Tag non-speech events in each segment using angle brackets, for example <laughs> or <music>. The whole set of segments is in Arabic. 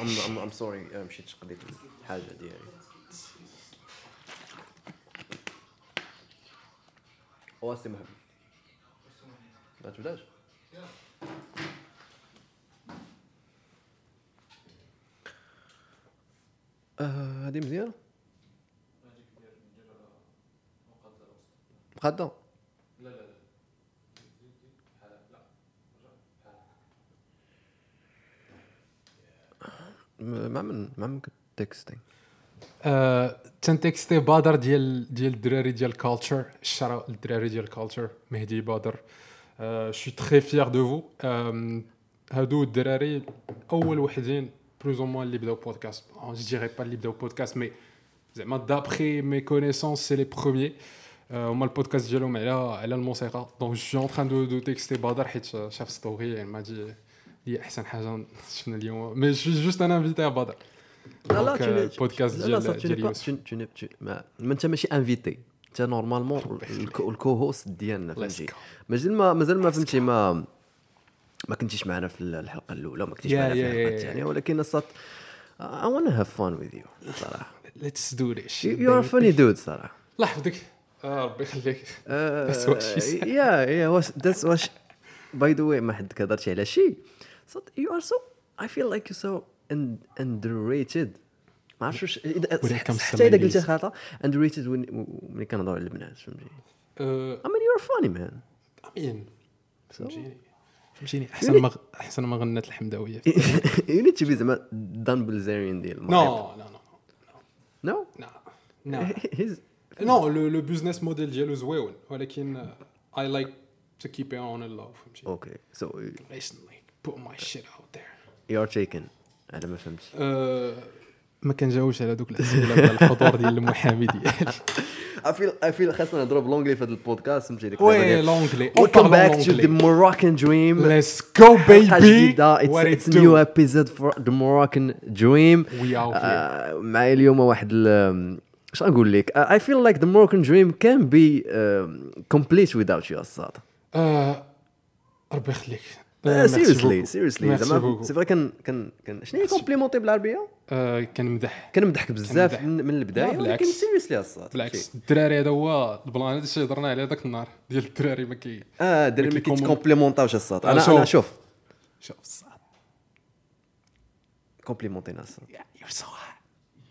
ام ام sorry مشيت قضيت الحاجة ديالي واسي محمد ما تبداش هذه مزيانة. مقاده مع من مع من تكستينغ آه، تنتكستي بادر ديال ديال الدراري ديال كالتشر الشرا الدراري ديال كالتشر مهدي بادر. شو تري فيير دو فو هادو الدراري أول وحدين بلوز أو موان اللي بداو بودكاست جو ديغي با اللي بداو بودكاست مي زعما دابخي مي كونيسونس سي لي بروميي هما البودكاست ديالهم على على الموسيقى. دونك جو اون تران دو دو تكستي بدر حيت شاف ستوري يعني ما دي هي أحسن حاجة <laughs> شفنا اليوم. mais je juste أنا invité بادر لا لا آه، البودكاست لا ديال يوسف ما أنت ماشي invité أنت normalement ال co-host ديالنا فهمتي. مازال ما مازال ما فهمتي ما ما كنتيش معنا في الحلقة الأولى ما كنتيش معنا في الحلقة. الثانية ولكن الصات I wanna have fun with you صراحة. let's do this you're a funny dude صراحة. الله يحفظك آه ربي يخليك. يا يا واش ذاتس واش باي ذا واي ما حد كهضرش على شيء. صوت يو ار سو اي فيل لايك يو سو underrated ما عرفتش واش إذا- When it comes to حتى اذا قلتي ladies. خطا underrated وين- ملي كنهضروا على البنات فهمتي آه، I mean you're funny man. امين فهمتيني فهمتيني احسن ما احسن ما غنت الحمداويه you need to be زعما دان بلزاريان ديال المغرب نو لا لا no لا لا <laughs> he's non le le business model ديالو زويون ولكن I like to keep on love فهمتي okay so listen like put my shit out there you are taken على ما فهمت آه، ما كنجاوبش على دوك الاسئله ديال الحضور ديال المحامي ديالي I feel I feel خاصنا نهضروا ب l'anglais في هذا البودكاست فهمتي ديك oui l'anglais Welcome back to the Moroccan Dream. Let's go baby حلقة جديدة. It's, a new episode for the Moroccan Dream. We out here. آه، معايا اليوم واحد اش غنقول لك I feel like the Moroccan Dream can be um, complete without you الصاد. آه، ربي يخليك Seriously Merci زعما. سي فري كان كان كان شنو هي. complimenter بالعربيه؟ آه، كنمدح كنمدحك بزاف. من, من البداية ولكن. seriously الصاد بالعكس الدراري هذا هو ال plan الشيء هضرنا عليه ذاك النهار ديال الدراري ما كي آه دري ما كي كومون- كيتكومبليمونطاوش الصاد آه، أنا شوف. أنا شوف شوف الصاد كومبليمونتينا الصاد يور سو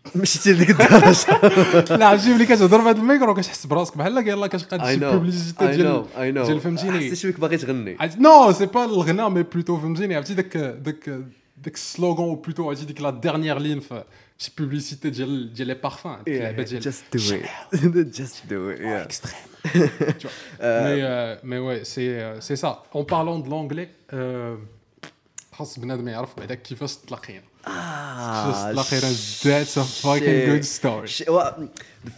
<laughs> مشيتي لديك الدرجه <laughs> لا عرفتي ملي كتهضر في هذا الميكرو كتحس براسك بحال يلاه كتلقى I شي know بوبليسيتي I ديال know I know. ديال فهمتيني. حسيت بك باغي تغني. عرفت- نو سي با الغناء مي بلوتو فهمتيني عرفتي داك داك داك السلوغون أو بلوتو عرفتي ديك لا ديرنيير لين في شي بوبليسيتي ديال ديال لي بارفان ديك اللعبه ديال just do it. <laughs> just do it yeah. اكستريم مي مي وي سي سي سا اون بارلون دو لونجلي خاص بنادم يعرف بعدا كيفاش تلاقينا كيفاش تلاقينا that's a fucking good story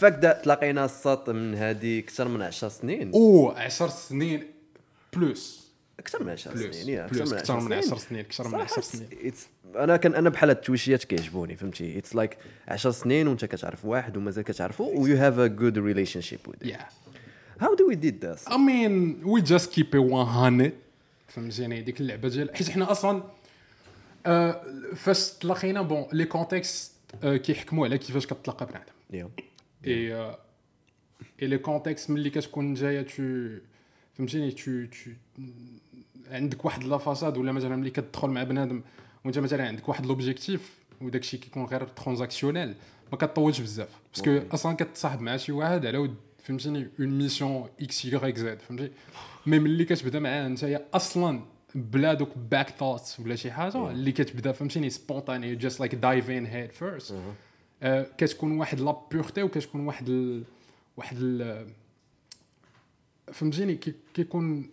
fact that تلاقينا الساط من هذه أكثر من 10 سنين. أو 10 سنين plus أكثر من 10 plus سنين يا أكثر من 10 سنين. أكثر من صراحة 10 سنين. أنا كان أنا بحال التويشيات كيعجبوني فهمتي؟ it's like 10 سنين وأنت كتعرف واحد ومازال كتعرفو و you have a good relationship with it. Yeah. How do we did this? I mean we just keep it 100 فهمتيني؟ ديك اللعبة ديال حيت حنا أصلا فاش تلاقينا bon les contextes كيحكموا على كيفاش كتلاقى بنادم. et et les contextes ملي كتكون جاية تو فهمتيني؟ تو تو عندك واحد la façade ولا مثلا ملي كتدخل مع بنادم وانت مثلا عندك واحد l'objectif وداك الشيء كيكون غير transactionnel ما كطولش بزاف. parce que أصلا كتصاحب مع شي واحد على ود فهمتيني؟ une mission X Y Z فهمتي؟ mais ملي كتبدا معاه انت أصلا بلا دوك back thoughts ولا شي حاجة اللي كتبدا فهمتيني spontané just like diving head first كتكون واحد la pureté وكتكون واحد ال... واحد ال... فهمتيني كي- كيكون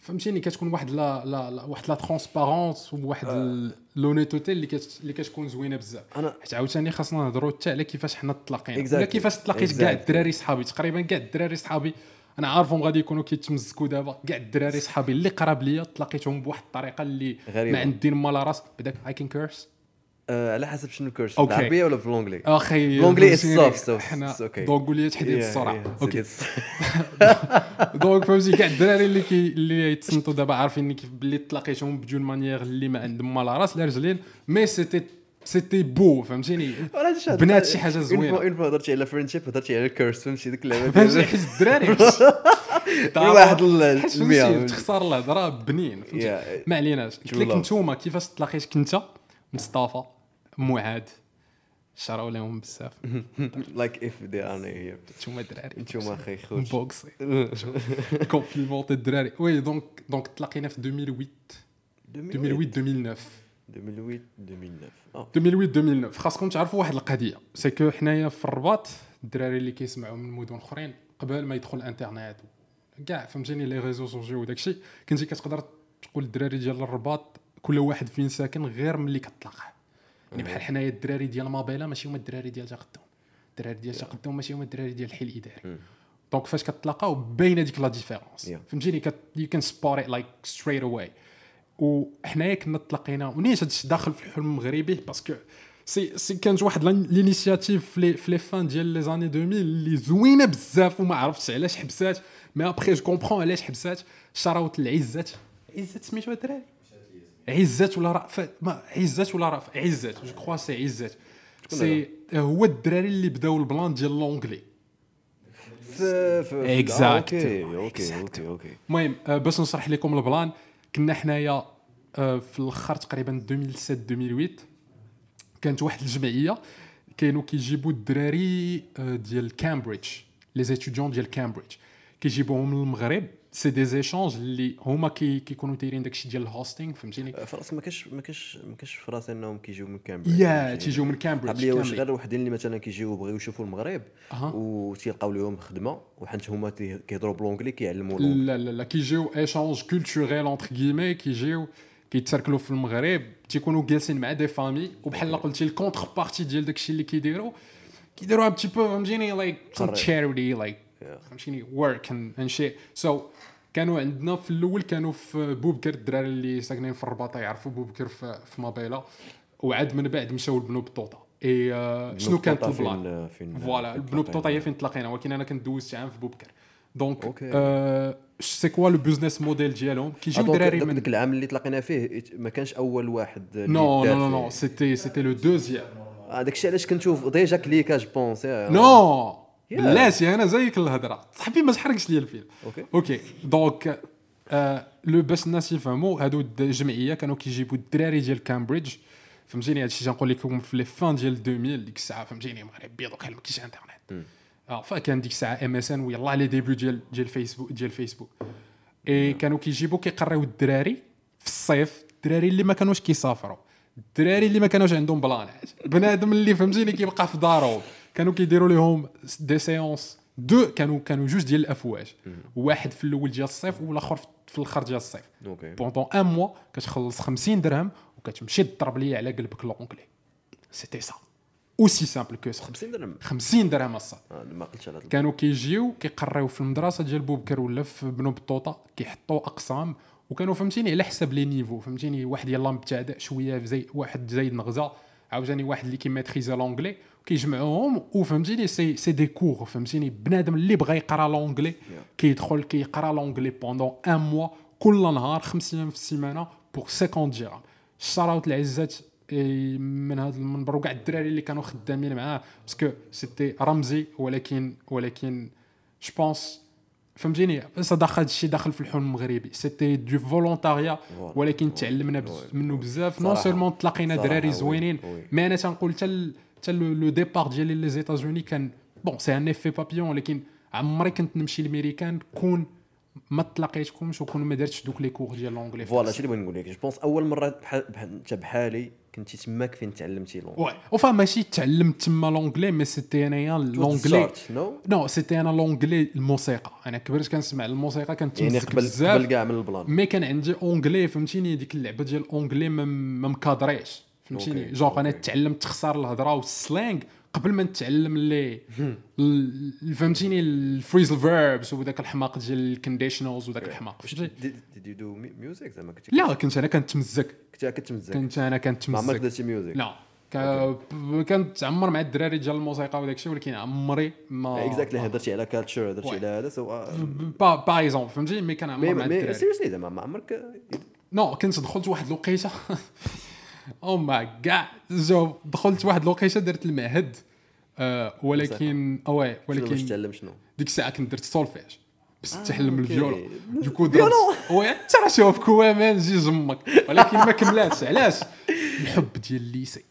فهمتيني كتكون واحد la la, la واحد la transparence وواحد ال- l'honnêteté اللي كت... اللي كتكون زوينة بزاف. أنا حيت عاوتاني خاصنا نهضروا حتى على كيفاش حنا تلاقينا Exactly. ولا كيفاش تلاقيت كاع Exactly. الدراري صحابي. تقريبا كاع الدراري صحابي أنا عارفهم غادي يكونوا كيتمزكوا دابا. كاع الدراري صحابي اللي قراب ليا تلاقيتهم بواحد الطريقة اللي غريبة. ما عندي ما لا راس بداك I can curse على حسب شنو ال curse. بالعربيه ولا ب l'anglais أخي ب l'anglais it's فهمتيني؟ soft, so حنا it's okay. donc قول لي تحديد السرعه okay. donc فهمتي <laughs> كاع الدراري اللي كي اللي يتصنتوا دابا عارفين كيف باللي تلاقيتهم ب des manières اللي ما عندهم ما لا راس لا رجلين. mais c'était c'était beau فهمتيني بنات شي زوينة. fois اون فوا هضرتي على فريندشيب هضرتي على الكورس فهمتي ديك اللعبه فهمتي ديال حيت الدراري واحد المية. تخسر الهضره بنين فهمتي. ما عليناش قلت لك love. نتوما كيفاش تلاقيت كنت مصطفى معاد شراو لهم بزاف لايك اف دي ار هير نتوما دراري نتوما أخي خوت بوكسي كومبليمونتي الدراري وي دونك دونك تلاقينا في 2008 2008 2009 2008 2009 آه 2008 2009 خاصكم تعرفوا واحد القضية. c'est que حنايا في الرباط الدراري اللي كيسمعوا من مدن أخرين قبل ما يدخل الإنترنت كاع فهمتيني les réseaux sociaux وداكشي كنتي كتقدر تقول الدراري ديال الرباط كل واحد فين ساكن غير ملي كتلاقاه. يعني بحال حنايا الدراري ديال مابيلا ماشي هما الدراري ديال تقدم الدراري ديال تقدم ماشي هما الدراري ديال الحي الإداري. donc فاش كتلاقاو باينة ديك la différence. فهمتيني؟ you can spot like straight away وحنايا كنا تلاقينا ونيش هادشي داخل في الحلم المغربي parce que c'est c'est كانت واحد l'initiative في les في les fins ديال les années 2000 اللي زوينة بزاف وما عرفتش علاش حبسات mais après je comprends علاش حبسات. شراوت العزات عزات سميتو الدراري؟ عزات ولا رأفت ما عزات ولا رأفت عزات je crois c'est عزات c'est هو الدراري اللي بداو البلان ديال l'anglais Exact. آه، okay okay okay okay. المهم آه، باش نشرح لكم البلان كنا حنايا آه، في الأخر تقريبا 2007 2008 كانت واحد الجمعية كانوا كيجيبوا الدراري آه، ديال كامبريدج les étudiants ديال كامبريدج كيجيبوهم من المغرب c'est des échanges اللي هما كي كيكونوا دايرين داكشي ديال ال hosting فهمتيني فراسك ما كاش ما كاش ما كاش في راسي إنهم كيجيو من كامبريدج يا تيجيو من كامبريدج قبل واش. غير وحدين اللي مثلا كيجيو بغيو يشوفوا المغرب. وتيلقاو لهم خدمة وحنت هما كيهضروا ب l'anglais كيعلموا لا لا لا كيجيو échange culturel entre كيمي كيجيو كيتسركلوا في المغرب تيكونوا جالسين مع des familles وبحال قلتي ال contrepartie ديال داكشي اللي كيديروا كيديروا un peu فهمتيني like. charity like. فهمتيني work and شي so كانوا عندنا في الأول كانوا في بوبكر الدراري اللي ساكنين في الرباط يعرفوا بوبكر في, في مابيلا. وعاد من بعد مشاو لبنو بطوطة. إي آه، شنو كانت البلان؟ voilà بنو بطوطة هي. فين تلاقينا ولكن أنا كنت دوزت عام في بوبكر. donc okay. آه، c'est quoi le business model ديالهم؟ كيجيو donc دراري من داك العام اللي تلاقينا فيه ما كانش أول واحد non non non c'était c'était le deuxième داك الشيء علاش كنشوف؟ déjà كليكا je pense non. بلاتي أنا زيك الهضره صاحبي ما تحرقش لي الفيلم. okay. okay. donc آه le باش الناس يفهموا هادو الجمعيه كانوا كيجيبوا الدراري ديال كامبريدج فهمتيني؟ هادشي تنقول لكم في les fins ديال 2000 ديك الساعة فهمتيني؟ المغرب بيض وكان ما كاينش انترنت آه فكان ديك الساعة MSN ويلا les débuts ديال ديال فيسبوك ديال فيسبوك اي كانوا كيجيبوا كيقريو الدراري في الصيف الدراري اللي ما كانوش كيسافروا. الدراري اللي ما كانوش عندهم بلانات بنادم اللي فهمتيني كيبقى في دارهم. كانوا كيديروا لهم des séances. دو كانوا كانوا جوج ديال الأفواج. واحد في الأول ديال الصيف والآخر في- في الآخر ديال الصيف. pendant un mois كتخلص 50 درهم وكتمشي تضرب ليا على قلبك l'anglais c'était ça aussi simple que ça 50 درهم؟ 50 درهم الصاد آه، ما قلتش على كانوا كيجيو كيقراو في المدرسة ديال بوبكر ولا في بنو بطوطة كيحطوا أقسام. وكانوا فهمتيني على حساب les niveaux. فهمتيني واحد يلاه مبتدئ شوية زي واحد زايد نغزة. عاوتاني واحد اللي كيماتريزا l'anglais كيجمعوهم وفهمتيني c'est c'est des cours فهمتيني؟ بنادم اللي بغى يقرا l'anglais كيدخل كيقرا l'anglais pendant un mois كل نهار خمس أيام في السيمانة pour 50 درهم shoutout العزات من هذا المنبر وكاع الدراري اللي كانوا خدامين معاه parce que c'était رمزي ولكن ولكن je pense فهمتيني؟ داخل هذا الشيء داخل في الحلم المغربي. c'était du volontariat. ولكن تعلمنا منه بزاف. non. seulement تلاقينا دراري oui، زوينين oui. mais أنا تنقول حتى حتى le départ ديالي les États-Unis كان bon c'est un effet papillon ولكن عمري كنت نمشي لميريكان كون ما تلاقيتكمش وكون ما درتش دوك les cours ديال l'anglais. voilà اللي بغيت نقول لك؟ je pense أول مرة بحال انت بحالي كنتي تماك فين تعلمتي l'anglais. oui وفا ماشي تعلمت تما l'anglais mais c'était أنايا l'anglais non c'était أنا l'anglais الموسيقى. أنا كبرت كنسمع الموسيقى كنت يعني قبل بزاف. قبل كاع من ال plan. mais كان عندي anglais فهمتيني؟ ديك اللعبة ديال anglais ما ما مكادريش. فهمتيني؟ جونغ أنا. تعلمت تخسر الهضرة وال slang قبل ما نتعلم لي ال- فهمتيني؟ ال phrasal verbs وداك الحماق ديال ال conditionals وداك الحماق فهمتي did you do music زعما؟ كنت لا كنت أنا كنتمزك. كنت كتمزك كنت أنا ما عمرك كنتمزك درتي ميوزك لا كنتعمر مع الدراري ديال الموسيقى وداك الشيء ولكن عمري ما exactly هضرتي على culture هضرتي. على هذا so par par exemple فهمتي mais كنعمر مع الدراري. seriously زعما ما عمرك no كنت دخلت واحد الوقيتة. <laughs> oh my God جو دخلت واحد الوقيته درت المعهد. آه ولكن oui واش ولكن تعلم شنو؟ ديك الساعة كنت درت سولفيج بس تحلم okay. ال violon donc درت. oui انت راه شوف كوامان جي جمك ولكن ما كملاتش. علاش؟ الحب ديال ال lycée.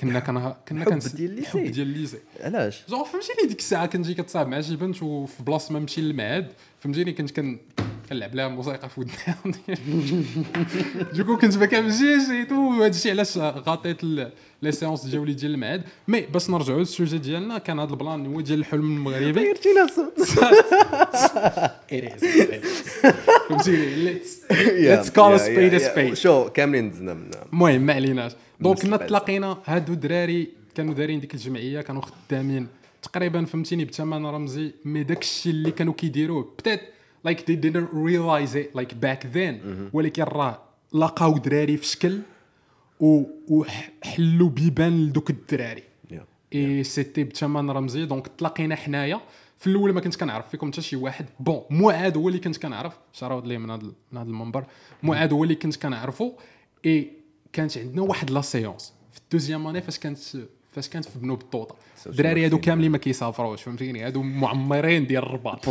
كنا كنا كنا الحب كنس- ديال ال lycée؟ الحب ديال ال lycée. علاش؟ زعما فهمتيني ديك الساعة كنجي كتصاحب مع شي بنت وفي بلاصة ما نمشي للمعهد. فهمتيني كنت كن كنلعب لها موسيقى في ودنها donc <laughs> كنت ما كنمشيش et tout وهذا الشيء علاش غطيت les séances ديالي ديال المعهد mais باش نرجعوا لل sujet ديالنا كان هذا ال plan هو ديال الحلم المغربي. <laughs> غيرتي نفسه فهمتيني let's call spade spade شو كاملين دزنا منها. المهم ما عليناش. donc كنا تلاقينا هادو الدراري كانوا دايرين ديك الجمعية كانوا خدامين. تقريبا فهمتيني بثمن رمزي mais داك الشيء اللي كانوا كيديروه. بتات like they didn't realize it like back then. ولكن راه لقاو دراري في شكل وحلوا بيبان لدوك الدراري. et c'était بثمن رمزي donc تلاقينا حنايا في الأول ما كنت كنعرف فيكم حتى شي واحد. bon معاد هو اللي كنت كنعرف. shoutout ليه من هذا من هذا المنبر. معاد هو اللي كنت كنعرفو. اي كانت عندنا واحد la séance في ال deuxième année فاش كانت فاش كانت في بنو بالطوطه الدراري هادو كاملين ما كيسافروش فهمتيني؟ هادو معمرين ديال الرباط.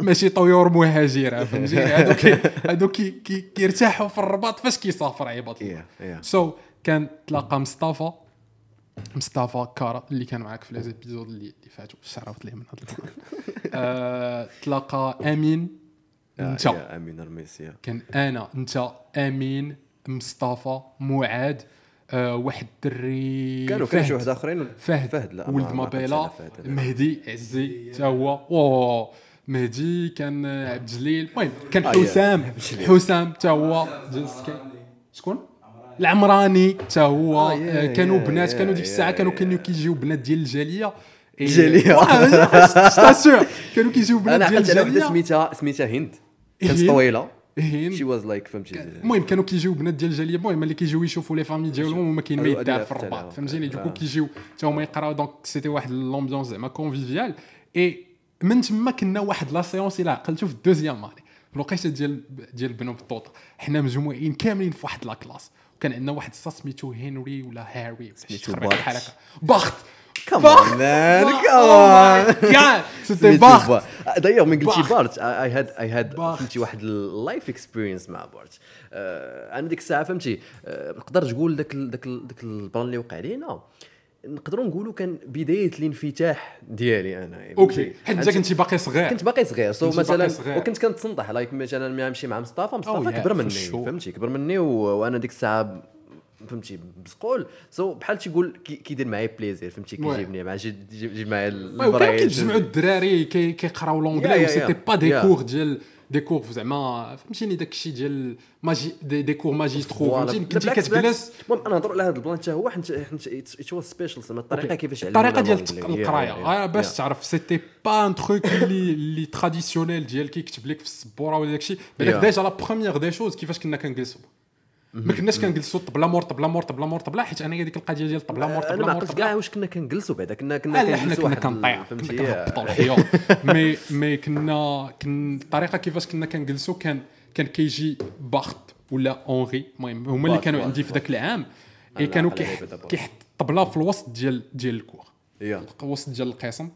ماشي طيور مهاجرة فهمتيني؟ <laughs> هادو كي هادو كي كي كيرتاحوا في الرباط فاش كيسافر عباد الله. so كان تلاقى مصطفى مصطفى كارا اللي كان معاك في les épisodes اللي اللي فاتوا shoutout ليه من هذا ال plan <laughs> آه، تلاقى أمين انت. يا أمين رميسي كان أنا انت أمين مصطفى معاد آه، واحد الدري كانوا كانوا شي. واحد آخرين؟ فهد. فهد لا ولد مابيلا. مهدي عزي حتى هو. مهدي كان عبد الجليل المهم كان آه، حسام. حسام حتى هو. كاين- شكون؟ العمراني حتى هو. آه، يا، كانوا يا، بنات كانوا ديك الساعة كانوا. كانوا كيجيو بنات ديال الجالية. إيه، <laughs> ستاسيور كانوا كيجيو بنات أنا ديال عقلت على وحده الجالية. سميتها سميتها هند. كانت هند. طويلة. هند. شي واز لايك فهمتي. المهم كانوا كيجيو بنات ديال الجاليه المهم اللي كيجيو يشوفوا لي فامي ديالهم وما كاين ما أيوة، يدار أيوة، في الرباط. فهمتيني؟ دوكو آه. كيجيو حتى هما يقراو. دونك سيتي واحد لومبيونس زعما كونفيفيال اي من تما كنا واحد لا سيونس إلى عقلتو في الدوزيام ماني في الوقيتة ديال ديال بنو بالطوطه حنا مجموعين كاملين في واحد لا كلاس وكان عندنا واحد السا سميتو هنري ولا هاري سميتو خربيق هكا بخت كم بخت مان بخت. كم Oh my God. سيتي بخت دايوغ من قلتي. بارت اي هاد اي هاد. فهمتي واحد اللايف اكسبيرينس مع بارت آه، أنا ديك الساعة فهمتي آه، نقدر تقول داك داك داك ال plan اللي وقع لينا نقدروا نقولوا كان بداية الانفتاح ديالي أنا يعني okay؟ حيت انت كنتي باقي صغير كنت باقي صغير so مثلا صغير. وكنت كنتصنطح like مثلا ملي نمشي مع مصطفى مصطفى yeah, كبر مني. فهمتي كبر مني و... وأنا ديك الساعة فهمتي بسقول so بحال تيقول كي- كيدير معايا plaisir فهمتي. كيجيبني مع جي جيب معايا البرايل كيتجمعوا الدراري كي- كيقراو l'anglais yeah. pas des. cours ديال دي كور زعما فهمتيني داك الشيء ديال ماجي des, des cours magistraux. فهمتيني كنتي كتجلس. المهم أنا نهضر على هذا ال plan حتى هو حيت حيت was special زعما الطريقة. كيفاش الطريقة ديال القراية غير باش. تعرف c'était pas un truc اللي اللي traditionnel ديال كيكتب لك في السبورة ولا داكشي بالك Yeah. déjà la première des choses كيفاش كنا كنجلسوا ما كناش كنجلسوا طبله مور طبله مور طبله مور طبله حيت أنا ديك القضية ديال طبله مور أنا طبله ما مور عقلتش طبله كاع واش كنا كنجلسوا بعدا كنا كنا لا حنا كنا كنطيعوا كنا كنهبطوا <laughs> مي مي كنا كن الطريقة كيفاش كنا كنجلسوا كان كان كيجي باخت ولا Henri المهم هما اللي كانوا عندي في ذاك العام إي كانوا كيحط الطبلة في الوسط ديال ديال ال cours الوسط ديال القسم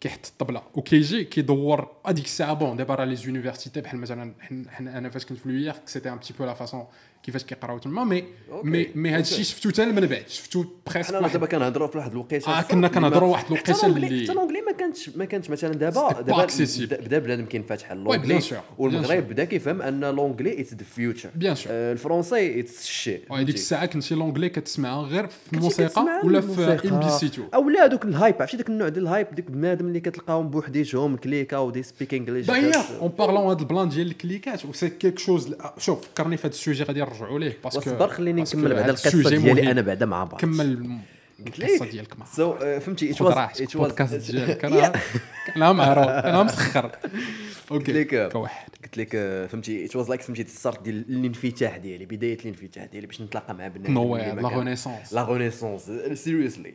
كيحط الطبلة. وكيجي كيدور هذيك الساعة bon دابا راه les universités بحال مثلا حنا- أنا فاش كنت في لويير c'était un petit peu la façon كيفاش كيقراو تما مي. مي مي هذا الشيء شفتو حتى من بعد. شفتو puisque حنا دابا كنهضروا في واحد الوقيته. آه، كنا كنهضروا واحد الوقيته اللي- حتى l'anglais ما كانتش ما كانتش مثلا دابا دابا. بدا- بنادم كينفتح لونجلي والمغرب. بدا كيفهم أن لونجلي اتس ذا فيوتشر Bien sûr. الفرونسي اتس الشيء هذيك الساعة كنتي لونجلي كتسمعها غير في الموسيقى ولا في. إم بي سي 2 أو لا دوك الهايب عرفتي داك النوع ديال الهايب؟ ديك بنادم اللي كتلقاهم بوحديتهم كليكا ودي سبيك انجليش دايوغ اون بارلون هذا البلان ديال الكليكات و سي كيك شوز شوف فكرني في هذا السوجي غادي نرجعوا ليه؟ باسكو واصبر خليني نكمل هذا القصة ديالي. أنا بعدا مع بعض. كمل قلت القصة لك ديالك مع سو فهمتي ات واز ات البودكاست واز <laughs> ديالك. أنا أنا معروف أنا مسخر. <laughs> قلت okay لك كواحد قلت لك آه، فهمتي it was like فهمتي ال start ديال الانفتاح ديالي بداية الانفتاح ديالي باش نتلاقى مع بنادم ma la renaissance la renaissance seriously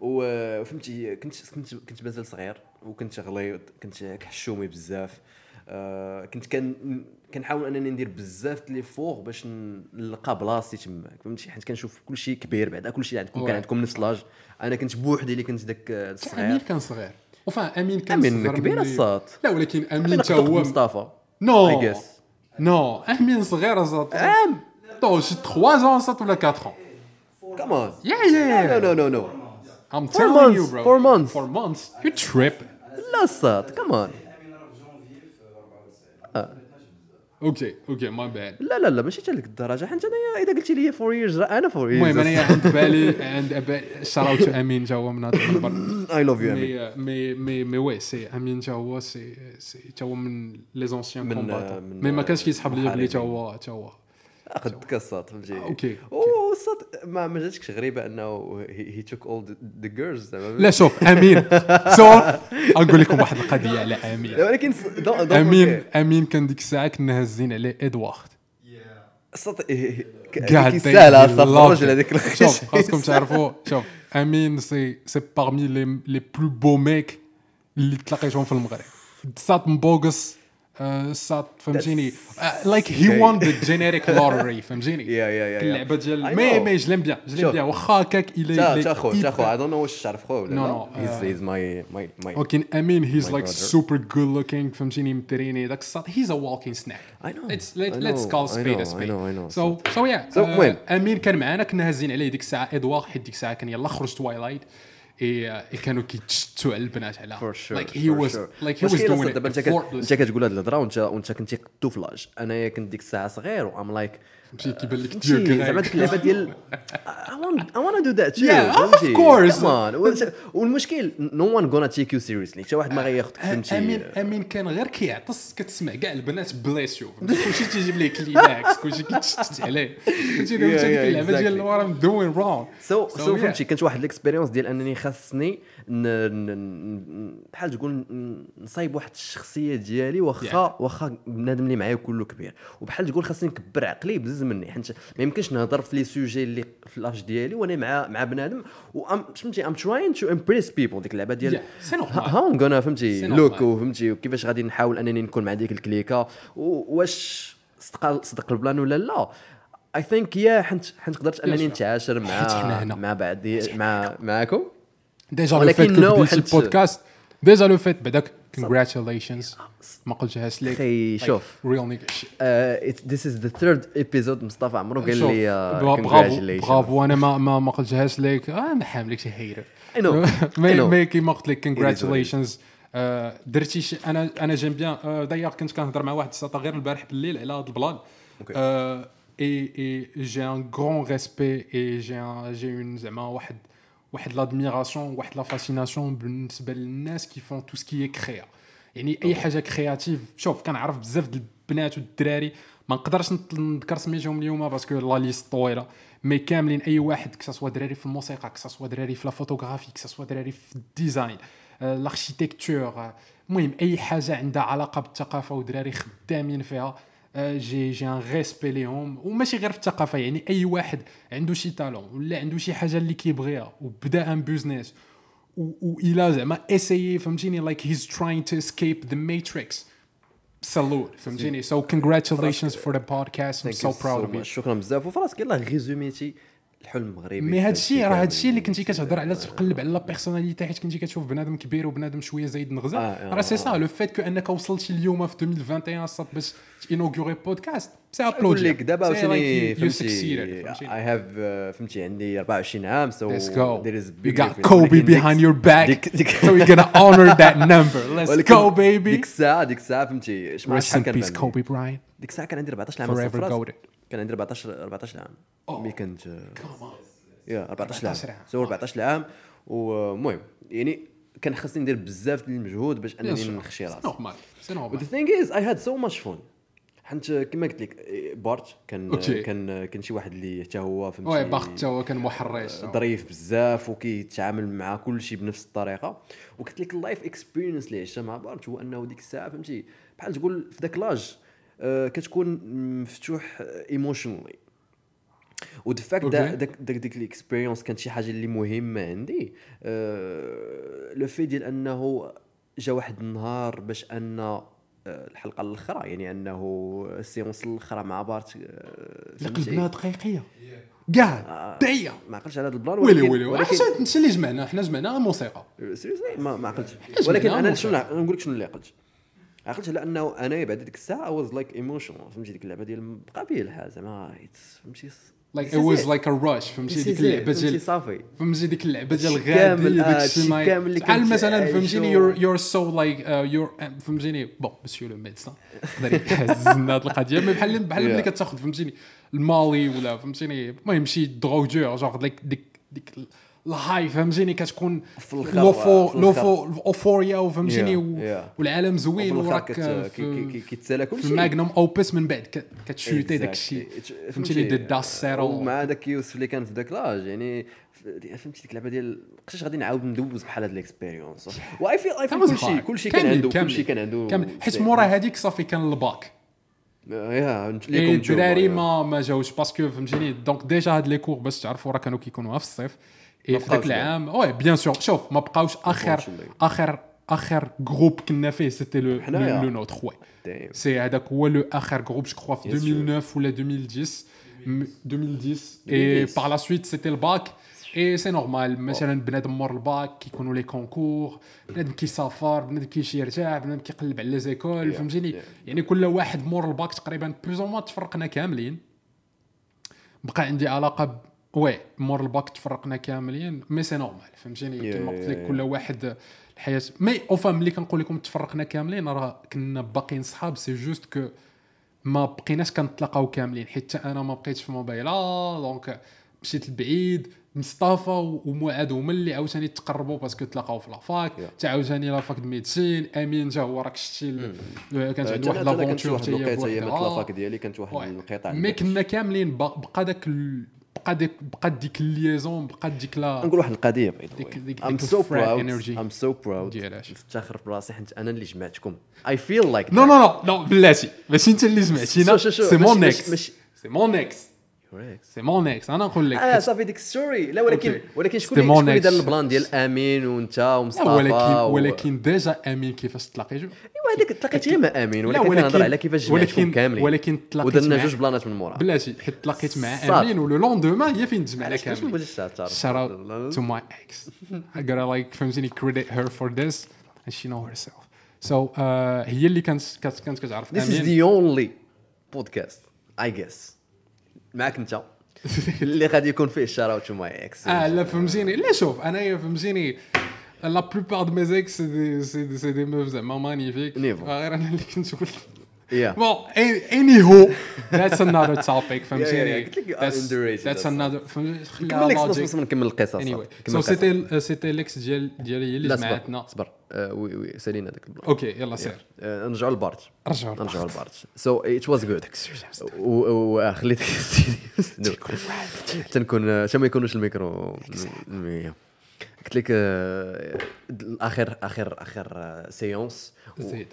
وفهمتي كنت كنت كنت مازال صغير وكنت غليظ كنت حشومي بزاف. آه، كنت كان كنحاول أنني ندير بزاف l'effort باش نلقى بلاصتي تماك فهمتي؟ حيت كنشوف كل شيء كبير بعدا كل شيء عندكم كان. عندكم نفس l'âge. أنا كنت بوحدي اللي كنت داك آه، أمين الصغير كان صغير. وفان أمين كان أمين صغير كبير الصاط لا ولكن أمين قدك هو مصطفى نو. نو. أمين صغير الزاط. عام طو شي 3 ans صات ولا 4 ans. كمان يا يا نو نو نو I'm telling you bro. four months. four months. You trip. لا الصاد كمان أوكي أوكي ما باد لا لا لا ماشي حتى لك الدرجه حيت انايا إذا قلتي لي 4 years راه أنا 4 years. المهم أنا عند بالي عند شراوت أمين جا هو من هذا المنبر. اي لوف يو أمين. مي مي مي وي سي أمين تا هو سي سي تا هو من لي زونسيان كومباتون مي ما كانش كيسحب لي بلي تا. هو تا هو أخذ كاسات فهمتي أوكي، والصاد ما ما جاتكش غريبة إنه هي توك اول ذا جيرلز زعما. لا شوف آمين. شوف نقول لكم واحد القضية على آمين. ولكن آمين. آمين كان ديك الساعة كنا هازين عليه ادوارد he الصاد loved الرجل it. هذيك شوف خاصكم تعرفوا شوف آمين سي سي بارمي لي لي بلو بو ميك اللي تلاقيتهم في المغرب. سات مبوغس آه، سات فهمتيني لايك هي. وون ذا جينيريك لوتري فهمتيني يا يا يا اللعبه ديال مي. مي جلم بيان جلم شوف. بيان واخا هكاك إلى تا خو تا خو اي دون نو واش تعرف خو ولا no, هيز هيز ماي ماي ماي ولكن أمين هيز لايك. سوبر جود لوكينغ فهمتيني متريني داك الساط هيز ا. I spade. know. I know. So so yeah. So, uh, المهم. أمين كان معنا كنا هازين عليه ديك الساعة ادوار حيت ديك الساعة كان يلا خرج توايلايت اي كانوا كيتشتوا على البنات على. فور شور like he was like he was مشكلة doing دابا انت كتقول هاد الهضرة وانت وانت كنتي قدو في لاج أنايا كنت ديك الساعة صغير وأم لايك ماشي كيبان لك فهمتي ديال زعما ديك اللعبة ديال I want I want to do that too. Yeah, of فهمتي؟ course. Come on. <laughs> وال- والمشكل no one gonna take you seriously. حتى واحد ما غياخذك فهمتي امين أمين كان غير كيعطس كتسمع كاع البنات bless you كلشي تيجيب ليه كليناكس <laughs> كلشي كيتشتت عليه. فهمتي؟ ديك اللعبه ديال. what I'm doing wrong so so. فهمتي كانت واحد ال expérience ديال أنني خاصني بحال تقول نصايب واحد الشخصية ديالي واخا واخا بنادم اللي معايا كله كبير. وبحال تقول خاصني نكبر عقلي مني حيت ما يمكنش نهضر في les sujets اللي في l'âge ديالي وأنا مع مع بنادم فهمتي ام تراين تو امبريس بيبل ديك اللعبة ديال. هاو ام غانا فهمتي لوك. وفهمتي وكيفاش غادي نحاول أنني نكون مع ديك الكليكة وواش صدق صدق البلان ولا لا اي ثينك يا حنت حنت قدرت أنني. نتعاشر مع. مع بعضي مع معاكم ديجا لو فيت كو البودكاست ديجا لو فيت بعداك كونغراتيليشنز ما قلتهاش لك أخي شوف. ريل شيت ذيس از ذا ثيرد ايبيزود مصطفى عمرو قال لي برافو congratulations. برافو. أنا ما ما ما قلتهاش لك آه ما حاملكش هيرر I know, <laughs> I مي كيما قلت لك is. كونغراتيليشنز درتي شي أنا أنا جيم بيان. دايوغ كنت كنهضر مع واحد الساطا غير البارح بالليل على هذا البلان. اي اي جي ان غران ريسبي اي جي جي اون زعما واحد واحد لادميراسيون واحد لا فاسيناسيون بالنسبة للناس كي فون تو سكي كريا يعني أي حاجة كرياتيف شوف كنعرف بزاف د البنات والدراري ما نقدرش نذكر سميتهم اليوم باسكو لا ليست طويلة مي كاملين أي واحد كسا دراري في الموسيقى كسا دراري في لا فوتوغرافي كسا دراري في الديزاين آه، الاركيتكتور آه، المهم أي حاجة عندها علاقة بالثقافة ودراري خدامين فيها آه، جي جي ان ريسبي ليهم. وماشي غير في الثقافة يعني أي واحد عنده شي تالون ولا عنده شي حاجة اللي كيبغيها وبدا ان بيزنس والى زعما اسيي فهمتيني؟ لايك هيز تراين تو اسكيب ذا ماتريكس سالوت فهمتيني؟ سو كونغراتيليشنز فور ذا بودكاست ام سو براود اوف. يو شكرا بزاف. وفراسك يلا ريزوميتي الحلم المغربي مي هذا الشيء راه. الشيء اللي كنتي كتهضر على تقلب على لا بيرسوناليتي حيت كنتي كتشوف بنادم كبير وبنادم شوية زايد نغزة آه، راه سي آه. سا لو فيت كو أنك وصلتي اليووم في 2021 صات باش تينوغوري بودكاست سي نقول ابلودي لك دابا عاوتاني يو فهمتي اي هاف فهمتي عندي 24 عام سو ولكن ديك- behind your back, <laughs> ديك- ديك- so we're gonna honor that number. Let's ولكن go, baby. ديك الساعة ديك الساعة فهمتي شحال كان؟ Kobe Bryant. ديك الساعة كان عندي 14 عام. كان عندي 14 14 عام ملي كنت. yeah 14 14 عام. so 14 عام والمهم يعني كان خاصني ندير بزاف ديال المجهود باش أنني. نخشي راسي. C'est But normal. the thing is I had so much fun حيت كما قلت لك بارت كان okay. كان كان شي واحد اللي حتى هو فهمتي oui بارت حتى هو كان محرش ظريف بزاف وكيتعامل مع كل شيء بنفس الطريقة وقلت لك ال life experience اللي عشتها مع بارت هو أنه ديك الساعة فهمتي بحال تقول في ذاك l'âge كتكون مفتوح emotionally وd'fact okay. داك داك ديك ال expérience كانت شي حاجة اللي مهمه عندي لو في ديال انه جا واحد النهار باش ان آه، الحلقة الاخرى يعني انه ال séance الاخرى مع بارت آه،؟ قلبنا دقيقيه كاع دقيقه ما عقلتش على هذا البلان ويلي ولكن ويلي ولكن عرفت انت اللي جمعنا حنا جمعنا الموسيقى seriously ما عقلتش ولكن أنا موسيقى. شنو نقول لك شنو اللي عقلت عقلت على انه أنا بعد ديك الساعة واز لايك ايموشنال فهمتي؟ ديك اللعبة ديال الحال زعما فهمتي؟ لايك is واز. لايك ا rush فهمتي؟ ديك. اللعبة ديال صافي. فهمتي؟ ديك اللعبة ديال الغادي داك هادشي الشيء كامل اللي بحال مثلا. فهمتيني؟ يور يور سو لايك يور فهمتيني؟ بون مسيو لو ميدسان يقدر لنا هاد القضية مي بحال بحال ملي. كتاخذ فهمتيني؟ المالي ولا فهمتيني؟ المهم شي دروجور جونغ ديك ديك الهاي فهمتيني كتكون لوفو لوفو الأوفوريا وفهمتيني. والعالم زوين وراك كيتسالى كل في شيء. الماغنوم أوبس من بعد كتشوتي داك الشيء. فهمتيني دي داس سيرو ومع داك يوسف اللي كان في داك لاج يعني فهمتي ديك اللعبة ديال مابقيتش غادي نعاود ندوز بحال هاد الاكسبيريونس واي فيل اي فيل كل شيء كل شيء كان عنده كل شيء كان عنده حيت مورا هذيك صافي كان الباك. يا اي ليكم تشوفوا، الدراري يا. ما ما جاوش. parce que فهمتيني donc déjà هاد les cours باش تعرفوا راه كانوا كيكونوا في الصيف. اي في العام oui bien sûr شوف ما بقاوش اخر. اخر آخر groupe كنا فيه c'était le. le nôtre oui. c'est هذاك هو le آخر groupe je crois في Bien sûr. 2009 ولا 2010 م- 2010 et 2010. par la suite c'était ال bac et c'est normal مثلا بنادم مور الباك كيكونوا les concours بنادم كيسافر بنادم كيمشي يرجع بنادم كيقلب على les écoles فهمتيني. يعني كل واحد مور الباك تقريبا plus أو تفرقنا كاملين بقى عندي علاقه. oui مور الباك تفرقنا كاملين mais c'est normal فهمتيني؟ كيما قلت لك كل واحد الحياة. mais enfin ملي كنقول لكم تفرقنا كاملين راه كنا باقيين صحاب c'est juste que ما بقيناش كنتلاقاو كاملين. حيت حتى أنا ما بقيتش في موبايل. آه donc مشيت لبعيد مصطفى ومعاد هما اللي عاوتاني تقربوا parce que تلاقاو في la fac. تا عاوتاني لافاك د ميديسين أمين جا هو راك شتي ال- كانت عنده واحد لافونتور حتى هي لافاك ديالي كانت واحد. القطاع مي كنا كاملين بق- بقى داك ال- بقى ديك بقى ديك الليزون بقى ديك لا نقول واحد القضية so الفراد proud. energy. I'm so proud. ديالاش. نفتخر براسي حيت أنا اللي جمعتكم. I feel like نو. نو نو نو بلاتي. ماشي أنت اللي شو، سي مون ماشي- سي مون Correct. سي مون إكس أنا نقول لك آه صافي ديك ستوري لا ولكن أوكي. ولكن شكون شكون اللي دار. البلان ديال امين وانت ومصطفى ولكن و- ولكن déjà امين كيفاش تلاقيتو ايوا هذيك تلاقيت غير مع امين ولكن كنهضر على كيفاش جمعتكم كاملين ولكن تلاقيت ودرنا جوج بلانات من مورا بلاتي حيت تلاقيت مع. امين و le lendemain هي فين تجمعنا كاملين out to my ex. I gotta like فهمتيني credit her for this and she know herself. So uh, هي اللي كانت كانت كتعرف This is امين the only podcast I guess. معك انت. <laughs> اللي غادي يكون فيه shout out to my ex آه لا فهمتيني. لا شوف انايا فهمتيني. لا بلوبار دو مي زيكس سي دي meufs زعما مانيفيك نيفو. غير أنا اللي كنت نقول يا Bon, a- anywho, that's another topic <laughs> فهمتيني. قلت another فهمتي كمل لك anyway. كمل so القصة. سيتي سيتي ليكس ديال ديالي هي اللي لا جمعتنا صبر. وي وي سالينا داك البلان أوكي يلا سير. آه، نرجعوا للبارت. رجعوا نرجعوا للبارت. سو ات واز جود وخليتك تنكون حتى ما يكونوش الميكرو. قلت لك آه، اخر اخر اخر آه، سيونس زيد.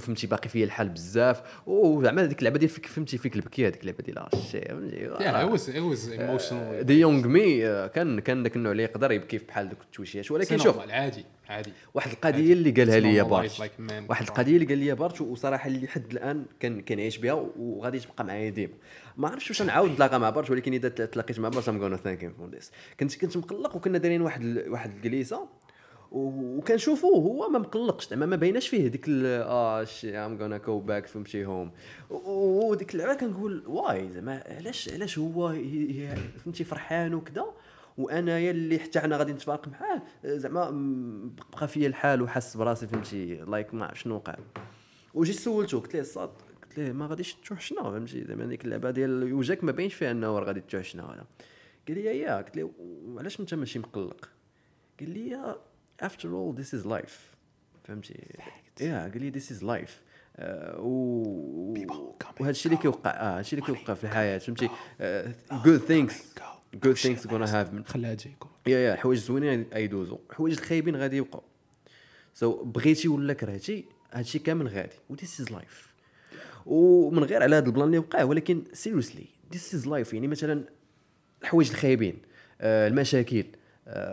فهمتي باقي فيا الحال بزاف. وزعما هذيك اللعبة ديال فيك فهمتي فيك البكيه هذيك اللعبة ديال الشي it was emotional. دي يونغ مي كان كان ذاك النوع اللي يقدر يبكي بحال دوك التويشيات ولكن شوف عادي عادي. واحد القضية اللي قالها لي بارت. واحد القضية اللي قال لي بارت وصراحة اللي حد الآن كان كنعيش بها وغادي تبقى معايا ديما. ما عرفتش واش نعاود نتلاقى مع بارت ولكن إذا تلاقيت مع بارت I'm gonna thank for this كنت كنت مقلق وكنا دايرين واحد واحد الجليسة. وكنشوفوه هو ما مقلقش زعما ما بايناش فيه ديك آه شي I'm gonna go back فهمتي home وديك اللعبه كنقول why زعما علاش علاش هو فهمتي فرحان وكذا وانايا اللي حتى أنا غادي نتفارق معاه زعما بقى فيا الحال وحس براسي فهمتي like ما شنو وقع. وجيت سولته قلت له sad قلت له ما غاديش توحشنا فهمتي زعما ديك اللعبة ديال وجهك ما باينش فيها إنه غادي توحشنا ولا قال لي yeah قلت له وعلاش أنت ماشي مقلق؟ قال لي after all this is life. فهمتي؟ yeah قال لي this is life. آه، و وهذا الشيء اللي. كيوقع آه هادشي اللي كيوقع في الحياة فهمتي؟ good things good things gonna have خليها تجيكم. yeah yeah حوايج زوينين غيدوزو حوايج الخايبين غادي يبقاو. so so, بغيتي ولا كرهتي هادشي كامل غادي. و this is life ومن غير على هذا ال plan اللي وقع ولكن seriously this is life يعني مثلا الحوايج الخايبين آه المشاكل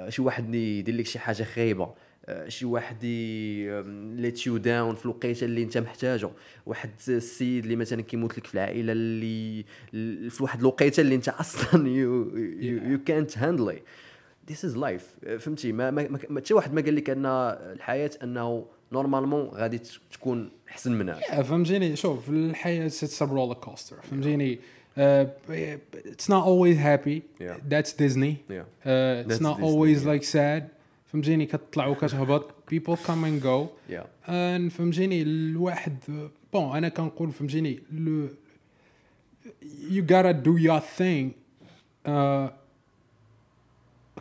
شي واحد اللي يدير لك شي حاجة خايبة آه شي واحد let you down في الوقيتة اللي انت محتاجه. واحد السيد اللي مثلا كيموت لك في العائلة اللي في واحد الوقيتة اللي انت أصلا يو يو كانت هاندل ذيس از لايف فهمتي؟ ما ما حتى واحد ما قال لك أن الحياة أنه normalement غادي تكون أحسن منها. Yeah, فهمتيني؟ شوف الحياة it's roller coaster فهمتيني؟ it's not always happy. Yeah. that's Disney. Yeah. uh, it's That's not Disney, always yeah. like sad. فهمتيني كتطلع وكتهبط people come and go. Yeah. and فهمتيني الواحد بون أنا كنقول فهمتيني لو you gotta do your thing. Uh,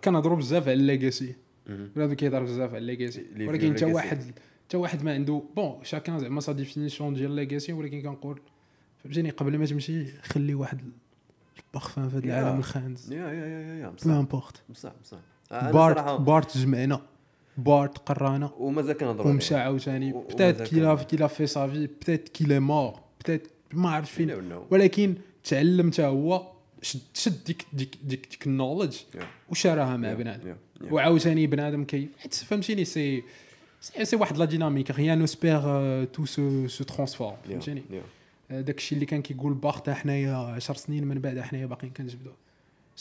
كنهضروا بزاف على الليغاسي بنادم كيهضر بزاف على your ولكن حتى. واحد حتى واحد ما عنده بون شاكان زعما سا ديفينيسيون ديال الليغاسي ولكن كنقول فهمتيني؟ قبل ما تمشي خلي واحد البارفان في هذا. العالم الخانز. يا يا يا يا بصح. امبورت بصح بصح. أنا بارت بارت جمعنا. بارت قرانا. ومازال كنهضروا ومشى. عاوتاني. بتات كيلا كيلا في سافي بتات كيلا مور بتات ما عرفت فين. ولكن تعلم حتى هو شد شد ديك ديك ديك, ديك النولج. وشارها مع بنادم. وعاوتاني بنادم كي فهمتيني؟ سي سي واحد لا ديناميك. ريان نوسبيغ تو سو سو ترانسفورم فهمتيني؟ Yeah. داك الشيء اللي كان كيقول باخ حتى حنايا 10 سنين من بعد حنايا باقيين كنجبدو.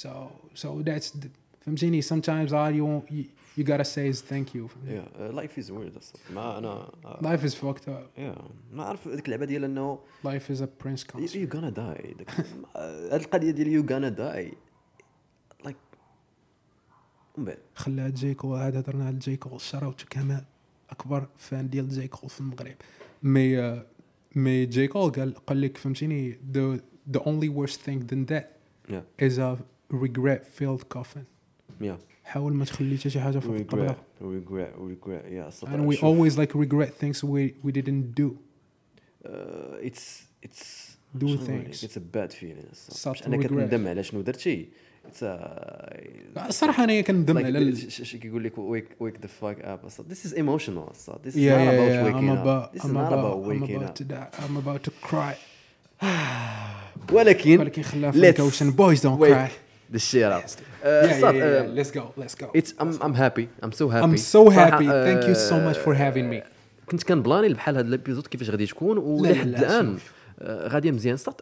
So so that's the- فهمتيني؟ Sometimes all you want, you, you gotta say is thank you. Yeah, uh, life is weird. أصلاً. ما أنا uh, life is fucked up. yeah. ما عرف ديك اللعبة ديال انه life is a prince you- concert you're gonna die. <laughs> داك- هاد القضية ديال you're gonna die. Like ومن بعد. خلاها جيكو عاد هضرنا على جيكو شراوت كمال أكبر فان ديال جيكو في المغرب. مي آه، مي جيكو قال قال لك فهمتيني the the only worst thing than that yeah is a regret filled coffin yeah حاول ما تخلي حتى شي حاجه فوق regret الطبله regret regret yeah صراحة and we شوف، always like regret things we we didn't do uh, it's it's Do شنو نقول things. لك؟ it's a bad feeling الصراحة. Start باش انك to regret. تندم على شنو درتي it's a صراحة أنا كندم على شي كيقول لك wake wake the fuck up this is emotional this is not about wake up this is not about wake اب ام اباوت تو كراي ولكن ولكن خلاف في الكوشن بويز دونت كراي ذيس شير اب ليتس جو ليتس جو اتس ام ام هابي ام سو هابي ام سو هابي ثانك يو سو ماتش فور هافين مي كنت كان بحال هذا الابيزود كيفاش غادي تكون ولحد الآن غادي مزيان. صات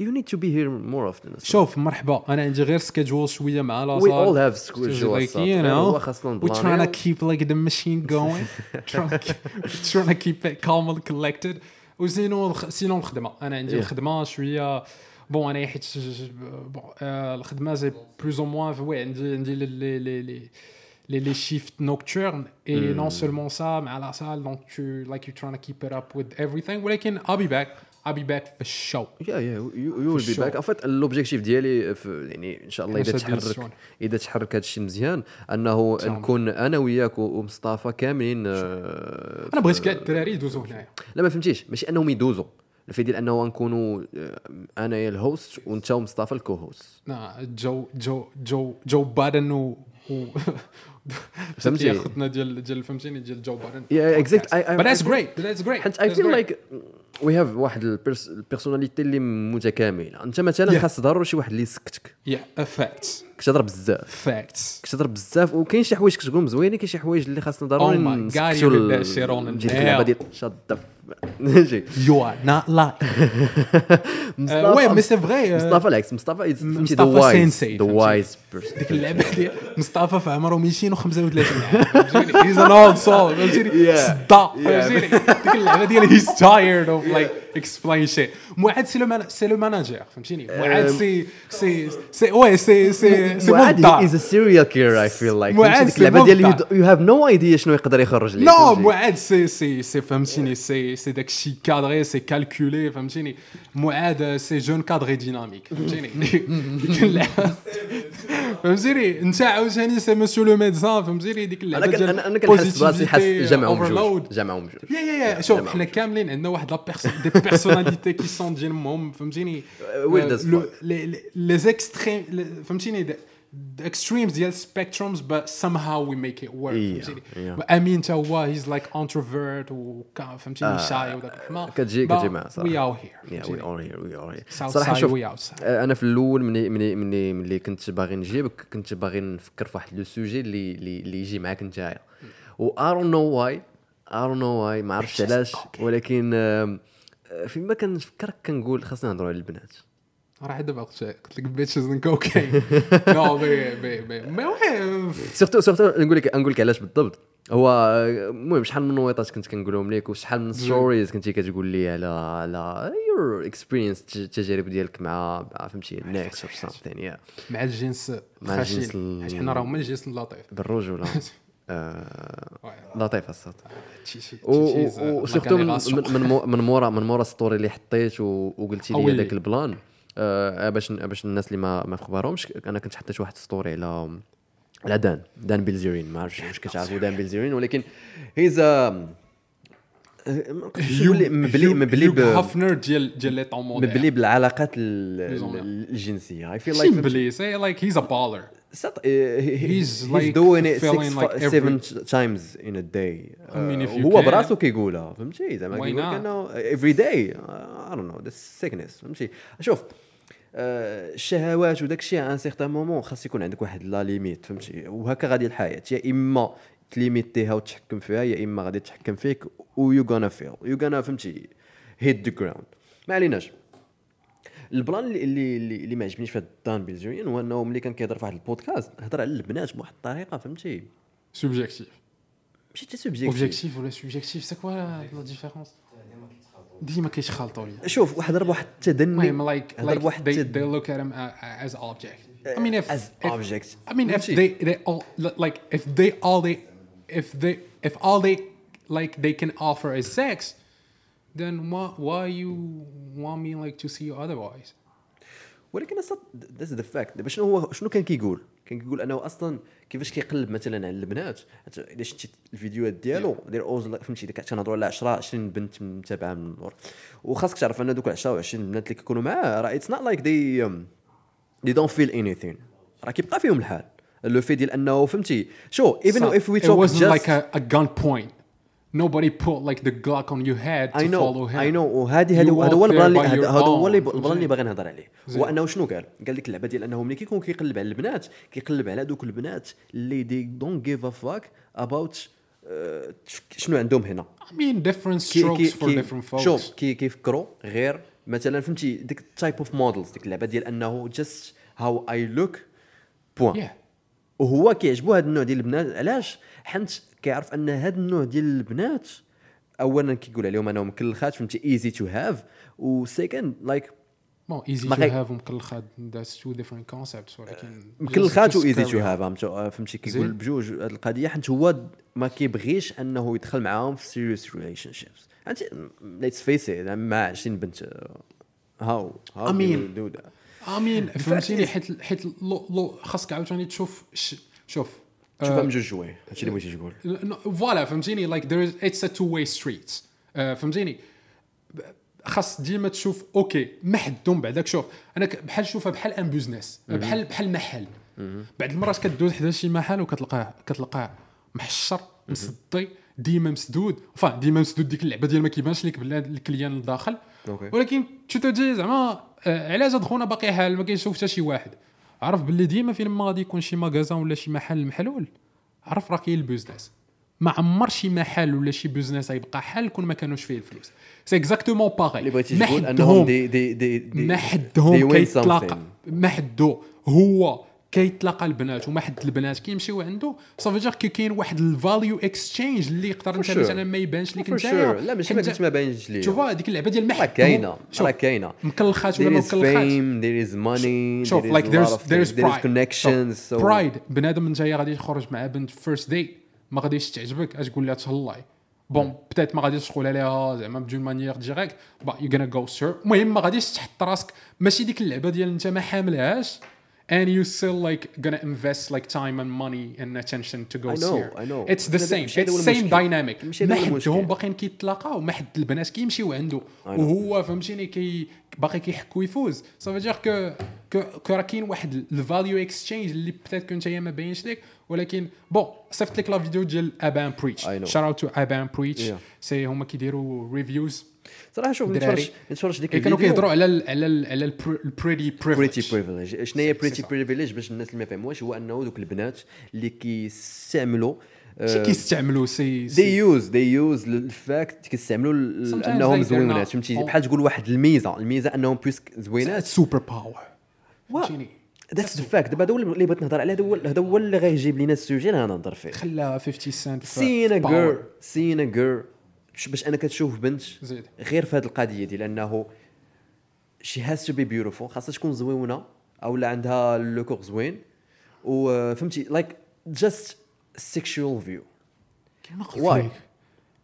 you need to be here more often شوف مرحبا. أنا عندي غير سكيدجول شوية مع we لاصال all have Just schedule like, صات. you غير know, هو خاصنا we're trying to نبلانيو. keep like the machine going. Trying to keep, trying to keep it calm and collected. وزينو الخ- سينو الخدمه أنا عندي Yeah. الخدمه شوية. bon أنا حيت bon آه، الخدمة زي plus ou moins oui عندي عندي les les les les les les shifts nocturnes et non seulement ça مع la salle donc to like you trying to keep it up with everything. ولكن I'll be back. I'll be back في ال show Yeah, yeah, you, you will be sure. back. En fait, l'objectif ديالي في يعني إن شاء الله إذا تحرك. إذا تحرك هذا الشيء مزيان أنه. نكون أنا وياك ومصطفى كاملين آه، أنا بغيت كاع الدراري يدوزوا هنايا لا ما فهمتيش ماشي أنهم يدوزوا الفكرة ديال أنه نكونوا آه، انايا ال host وأنت ومصطفى ال co-host نا Joe Joe Joe Joe Budden و <laughs> فهمتي؟ يا خوتنا ديال ديال فهمتيني ديال Joe. I- I- but that's I- great that's great حيت I feel. like we have واحد ال pers- ال personality اللي متكامله أنت مثلا. خاص ضروري شي واحد اللي يسكتك yeah uh, facts كتهضر بزاف. Facts. كتهضر بزاف وكاين شي حوايج كتقول مزوينين كاين شي حوايج اللي خاصنا ضروري Oh the نجي. ديال ماشي you are not lying. مصطفى- oui mais c'est vrai مصطفى العكس مصطفى مصطفى sensei، the؟ wise person ديك اللعبه ديال مصطفى في عمره 235 عام فهمتيني؟ he's an old soul فهمتيني؟ Yeah. فهمتيني؟ ديك اللعبه ديال he's tired of like explain shit معاد c'est le c'est le manager فهمتيني معاد سي سي سي وي سي سي سي معاد is a serial killer I feel like. معاد c'est اللعبه ديال you have no idea شنو يقدر يخرج لك نو؟ معاد c'est c'est c'est فهمتيني c'est c'est داك الشيء cadré c'est calculé فهمتيني معاد c'est jeune cadre dynamique فهمتيني فهمتيني انت عاوتاني c'est monsieur le médecin فهمتيني ديك اللعبه ديال أنا كنحس براسي حاس جمعهم. بجوج جمعهم بجوج. yeah yeah yeah شوف حنا. كاملين عندنا واحد la person- <laughs> personnalité qui sont ديالهم فهمتيني. لي لي- فهمتيني اكستريمز ديال سبيكترومز but somehow we make it work فهمتيني. امين تا هو هيز لايك انتروفيرت فهمتيني شاي وداك الحما كتجي- كتجي معاه صراحة. وي اوت Yeah, we هير are here, we are here. South صراحة side, شوف أنا في الأول ملي ملي ملي ملي كنت باغي نجيبك كنت باغي نفكر في واحد لو سوجي اللي اللي يجي معاك نتايا و I don't know why I don't know why ما عرفتش علاش ولكن فيما كنفكر كنقول خاصنا نهضروا على البنات. راه دابا قلت قلت لك bitches and cocaine no بي بي بي mais oui surtout surtout نقول لك نقول لك علاش بالضبط. هو المهم شحال من نويطات كنت كنقولهم لك وشحال من stories كنتي كتقول لي على على your experience التجارب ديالك مع فهمتي الناس or something yeah مع الجنس مع الجنس خاشين ال- حيت حنا راه هما الجنس اللطيف. بالرجولة. <laughs> آه، لطيف الصوت. و surtout من من- من مو- من مورا من مورا story اللي حطيت وقلتي لي. هذاك ال plan. آه، باش باش الناس اللي ما ما في خبارهمش أنا كنت حطيت واحد story على على دان. دان بيلزيرين. ما عرفتش واش كتعرفوا دان بيلزيرين ولكن he's مبلي مبلي Hefner ديال ديال لي طون مبلي بالعلاقات الجنسية. I feel like مبلي c'est like he's a baller uh, times in a day. I mean, if Uh, you هو. براسو كيقولها فهمتي؟ زعما كيقول? كأنه every day. Uh, I don't know this sickness فهمتي؟ شوف آه، الشهوات وداك الشيء un certain moment خاص يكون عندك واحد la limite فهمتي؟ وهكا غادي الحياة. يا إما تليميتيها وتحكم فيها يا إما غادي تحكم فيك و you gonna fail you gonna فهمتي hit the ground ما عليناش. ال plan اللي اللي اللي, ما عجبنيش في هاد دان بيلزيريان هو إنه ملي كان كيهضر في واحد البودكاست هضر على البنات بواحد الطريقة فهمتي؟ subjectif ماشي حتى subjectif objectif ولا subjectif c'est quoi la différence ديما كيتخلطوا لي شوف واحد هضر بواحد التدني المهم like like بواحد they, they look at him as object I mean if as object. I mean if they they all like if they all they if they if all they like they can offer is sex then why why you want me like to see you otherwise? ولكن أصلا that's the fact دابا شنو هو شنو كان كيقول؟ كان كيقول أنه أصلا كيفاش كيقلب مثلا على البنات؟ إذا شتي الفيديوهات ديالو there was فهمتي ديك تنهضروا على 10 20 بنت متابعة من اللور وخاصك تعرف أن دوك 10 و20 بنات اللي كيكونوا معاه راه it's not like they they don't feel any راه كيبقى فيهم الحال. le fait ديال انه فهمتي؟ so even So if we talk wasn't like a, a gun point. Nobody put like the Glock on your head to اي follow نو him اي نو وهذه هذا You هذا هو البلان اللي هذا هو. البلان اللي باغي نهضر عليه. هو انه شنو قال؟ قال ديك اللعبة ديال أنه ملي كيكون كيقلب على البنات كيقلب على دوك البنات اللي دي دونت جيف ا فاك اباوت شنو عندهم هنا. I mean different كي strokes for كي different folks. شوف كي كيفكروا غير مثلا فهمتي ديك التايب اوف مودلز ديك اللعبة ديال أنه جاست هاو اي لوك بوان yeah. وهو كيعجبو هذا النوع ديال البنات. علاش؟ حيت كيعرف أن هذا النوع ديال البنات اولا كيقول عليهم أنهم مكلخات فهمتي؟ easy to have و second like ما to غي- have ومكلخات that's two different concepts ولكن مكلخات و easy to. have فهمتي؟ كيقول. بجوج هذه القضية. حيت هو ما كيبغيش أنه يدخل معاهم في serious relationships let's face مع 20 بنت how how I mean- Mean فهمتيني؟ حيت حيت خاصك عاوتاني تشوف شوف شوفها من جوج جواي هادشي اللي بغيتي تقول. voilà فهمتيني؟ Is it's a two way street. آه، فهمتيني؟ خاص ديما تشوف OK محدهم بعداك شوف أنا بحال شوفها بحال un business بحال بحال محل. بعض المرات كدوز حدا شي محل وكتلقاه كتلقاه محشر مصدي ديما مسدود. فا ديما مسدود ديك اللعبة ديال ما كيبانش لك بلا ال client لداخل OK. ولكن تو تجي زعما آه، علاش هاد باقي حال؟ ما كيشوف حتى شي واحد. عرف باللي ديما فين ما غادي يكون شي magasin ولا شي محل محلول عرف راه كاين ال business. ما عمر شي محل ولا شي business غيبقى حال كون ما كانوش فيه الفلوس. c'est exactement باغي اللي بغيتي تقول أنهم دي دي دي دي ما حدهم كيتلاقى. ما حدو هو كيتلاقى البنات وما حد البنات كيمشيو عنده. صافي جا كي كاين واحد ال value exchange اللي يقدر انت. مثلا ما يبانش For انت. لا ماشي ما قلت ما باينش ليا. شوف هذيك اللعبة ديال حدهم كاينة راه كاينة. مكلخات ولا ما مكلخات there is money شوف is pride. connections so pride بنادم انت غادي تخرج مع بنت first date ما غاديش تعجبك تقول لها تهلاي؟ bon peut-être ما غاديش تقول عليها زعما بدون manière directe but you gonna go see her المهم ما غاديش تحط راسك. ماشي ديك اللعبة ديال أنت ما حاملهاش. And you still like gonna invest like time and money and attention to go I know, see her. I know. It's the same. It's هو same dynamic. ما حدهم. باقيين كيتلاقاو ما حد البنات كيمشيو عنده وهو فهمتيني كي باقي كيحكو يفوز سافو دير كو كو راه كاين واحد الفاليو اكسشينج اللي بتات كنت هي ما باينش لك ولكن بون صيفط لك لا فيديو ديال ابان بريتش I know. شار اوت تو ابان بريتش. سي هما كيديروا ريفيوز صراحة شوف. نتفرج نتفرج ديك كانوا الفيديو. كيهضروا على ال على ال على البريتي بريتي بريفليج بريفيليج شنو هي بريتي ça. بريفيليج باش الناس اللي ما فهموش هو أنه دوك البنات اللي كيستعملوا ماشي كيستعملوا سي دي يوز دي يوز الفاكت كيستعملوا أنهم زوينات. فهمتي. بحال تقول واحد الميزة الميزة أنهم بيسك زوينات. سوبر باور فهمتيني؟ that's fact دابا هذا هو اللي بغيت نهضر عليه هذا هو هذا هو اللي غيجيب لينا ال sujet اللي غنهضر فيه. خلا 50 سنت سين ا جير سين ا جير باش انك تشوف بنت زيد. غير في هذه القضية ديال انه she has to be beautiful خاصها تكون زوينة أو عندها le corps زوين. وفهمتي like just sexual view كيما قلت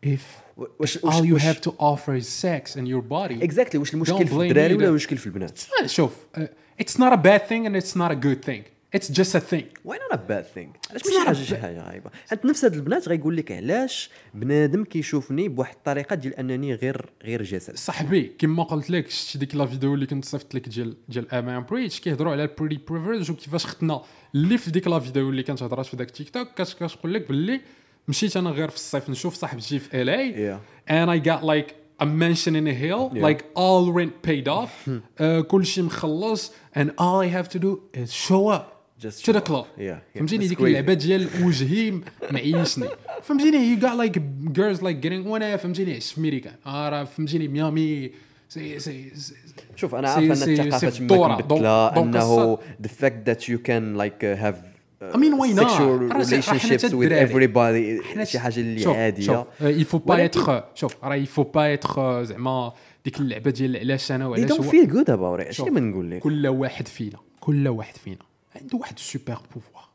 if واش all you have to offer is sex and your body exactly واش المشكل في الدراري ولا المشكل في البنات؟ شوف uh, it's not a bad thing and it's not a good thing. It's just a thing. واي not bad thing علاش ماشي حاجة شي حاجة غايبه انت نفس هاد البنات غيقول لك علاش بنادم كيشوفني بواحد الطريقة ديال انني غير غير جسد صاحبي كما قلت لك شتي ديك la vidéo اللي كنت صيفط لك ديال ديال Aba N Preach كيهضروا على ال pretty privilege وكيفاش ختنا اللي في ديك la vidéo اللي كانت هضرات في داك تيك توك كتقول لك باللي مشيت أنا غير في الصيف نشوف صاحبتي في ال اي and I got like a mansion in a hill Yeah. like all rent paid off uh, كلشي مخلص and all I have to do is show up. Just to show the club up. Yeah, yeah. فهمتيني ديك. اللعبة ديال وجهي معيشني فهمتيني you got like girls like getting وأنا فهمتيني عشت في آه راه فهمتيني ميامي si si شوف أنا عارف أن الثقافة تما. مبدله أنه الص- the fact that you can like uh, have uh, I mean, why not? si- حنا relationships with everybody شي حاجة اللي عادية شوف il faut pas être شوف راه il faut pas être زعما ديك اللعبة ديال علاش أنا they وعلاش don't هو feel good about it اش اللي بنقول لك كل واحد فينا كل واحد فينا عنده واحد ال super pouvoir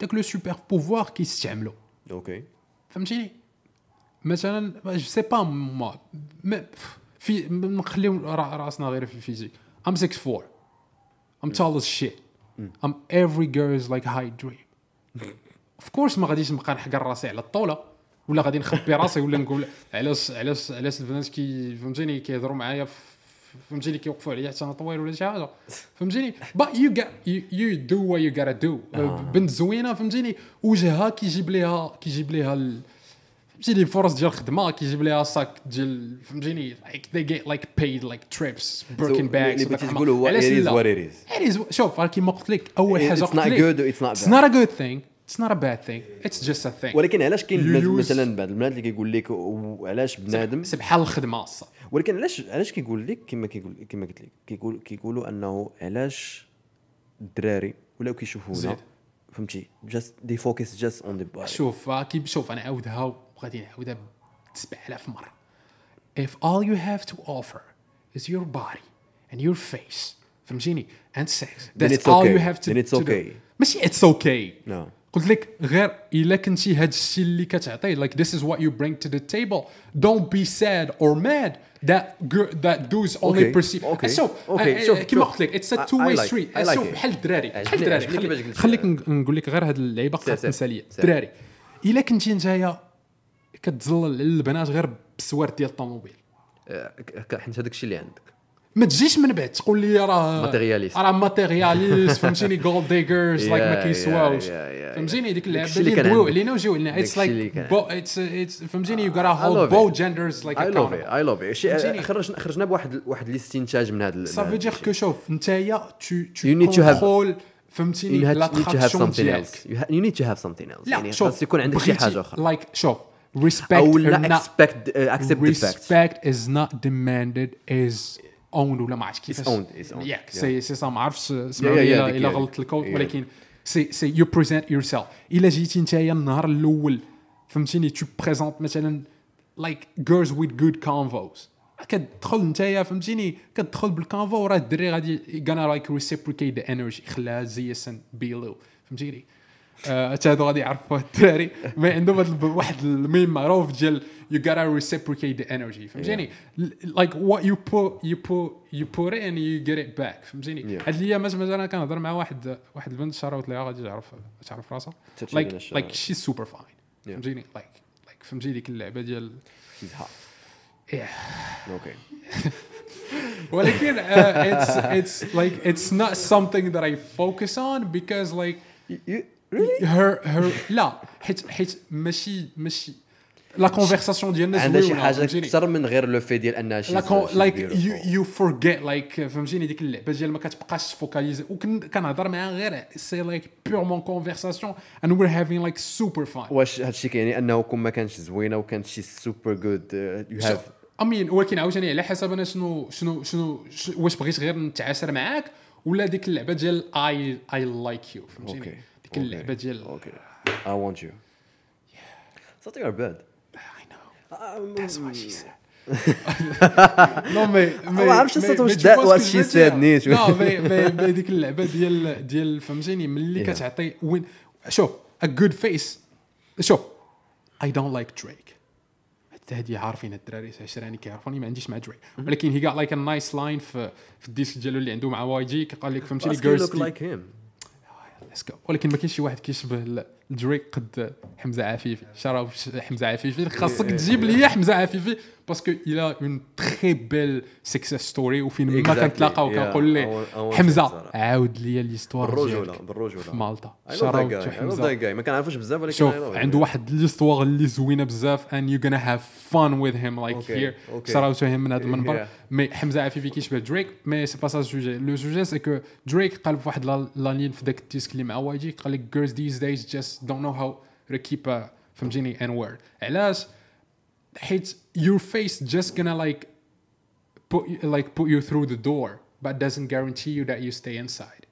داك le super pouvoir كيستعملو. okay فهمتيني مثلا je sais pas mais في نخليو را- راسنا غير في ال physique. I'm 6'4 I'm tall as shit. I'm every girl's like high dream. Of course ما غاديش نبقى نحقر راسي على الطوله ولا غادي نخبي راسي ولا نقول علاش علاش علاش البنات كي فهمتيني كيهضروا معايا في- فهمتيني كيوقفوا عليا حتى أنا طويل ولا شي حاجة. فهمتيني but you get you, you do what you gotta do. بنت زوينة فهمتيني وجهها كيجيب ليها كيجيب ليها ال... فهمتيني الفرص ديال الخدمة كيجيب ليها صاك ديال فهمتيني like they get like paid like trips Birkin bags اللي وداك بغيتي الحماق. تقول هو is لا؟ what it is. It is شوف كيما قلت لك أول حاجة It's قلت not لك good, it's not it's bad. Not a good thing it's not a bad thing. It's just a thing. ولكن علاش كاين مثلا بعض البنات اللي كيقول لك وعلاش بنادم؟ c'est بحال الخدمة الصح ولكن علاش علاش كيقول لك كما كيقول كما قلت لك؟ كيقول كيقولوا أنه علاش الدراري ولاو كيشوفونا. فهمتي؟ just they focus just on the body شوف آه، كي شوف أنا عاودها وغادي نعاودها 7000 مرة. If all you have to offer is your body and your face فهمتيني؟ and sex Then that's it's all okay. you have to Then it's to do. okay. ماشي it's okay. No. قلت لك غير إلا كنتي هاد الشيء اللي كتعطيه like this is what you bring to the table. Don't be sad or mad that that dudes only Okay, perceive. okay, شوف okay, آه، شوف، آه، كما شوف. قلت لك it's a two way street. شوف. بحال الدراري بحال الدراري. خليك- نقول لك غير هاد اللعيبة سير، خاص سير، تنساليه سير. الدراري. إلا كنتي نتايا كتزلل على البنات غير بالسوارت ديال الطوموبيل. حيت هذاك الشيء اللي عندك. ما تجيش من بعد تقول لي راه Materialist. راه materialist <laughs> فهمتيني gold diggers like ما كيسواوش. فهمتيني ديك اللعبة اللي دويو. علينا وجيو علينا. it's like it's فهمتيني you gotta love both. genders like I love I love? خرجنا خرجنا بواحد واحد الاستنتاج من هذا سا فو dire que شوف نتايا tu tu contrôles فهمتيني l'attraction something ديالك need to have something else. لا يعني خاص يكون عندك شي حاجة أخرى. like شوف respect or لا not. expect uh, accept the fact. Respect is not demanded is owned ولا ما عرفتش كيفاش. ياك. سي سي سا ما عرفتش yeah, الا. غلطت الكود. ولكن سي سي يو بريزنت يور سيلف إلا جيتي نتايا النهار الأول فهمتيني تو بريزونت مثلا لايك جيرلز ويز جود كونفوز كتدخل نتايا فهمتيني كتدخل بالكونفو وراه الدري غادي غانا لايك ريسيبريكيت ذا انرجي خلاها زي سن بيلو فهمتيني هادو غادي يعرفوها الدراري mais عندهم واحد الميم معروف ديال you gotta reciprocate the energy. فهمتيني like what you put you put you put it and you get it back. فهمتيني. هاد الايامات مثلا كنهضر مع واحد واحد البنت شاروت ليها غادي تعرف تعرف راسها. Like like she's super fine. فهمتيني like like فهمتي ديك اللعبة ديال She's hot. yeah. okay <laughs> ولكن uh, it's it's like it's not something that I focus on because like really لا حيت حيت ماشي ماشي. la conversation ديالنا عندها شي حاجة أكثر من غير le fait ديال أنها شي لا like you you forget like فهمتيني؟ ديك اللعبة ديال ما كتبقاش تفوكاليزي وكنهضر معاها غير c'est like purement conversation and we're having like super fun. واش هادشي كيعني أنه كون ما كانتش زوينة وكانت شي super good you have I mean ولكن عاوتاني على حسب أنا شنو شنو شنو واش بغيت غير نتعاشر معاك ولا ديك اللعبة ديال I I like you فهمتيني؟ ديك اللعبه ديال okay. You. So they are bad I know. Um, that's what she said. non mais ما عرفتش الصوت واش that what she said نيت. لا مي مي ديك اللعبة ديال ديال فهمتيني؟ ملي. كتعطي وين شوف a good face. شوف I don't like Drake. حتى هادي عارفين الدراري عشراني كيعرفوني ما عنديش مع دريك ولكن هي got like a nice line في في ال disque ديالو اللي عنده مع واي جي قال لك فهمتيني Ask you girls go. ولكن ما كاينش شي واحد كيشبه دريك قد حمزة عفيفي. شراو حمزة عفيفي. خاصك تجيب لي حمزة عفيفي. parce que il a une très belle success story وفين ما. كنتلاقاو. كنقول ليه حمزه. عاود لي l'histoire بالرجوله بالرجوله في مالطا شراو حمزه ما كنعرفوش بزاف ولكن شوف. عنده واحد l'histoire اللي زوينة بزاف gonna have fun with him like Okay, here okay. شراوته من هذا المنبر. mais حمزه عفيفي كيشبه دريك mais c'est pas ça ال sujet le sujet c'est que دريك قال في واحد la la ligne في ذاك ال disque اللي مع واي جي قال لك these days just don't know how to keep a فهمتيني n word علاش حيت your face just gonna like put you- like put you through the door but doesn't guarantee you that you stay inside.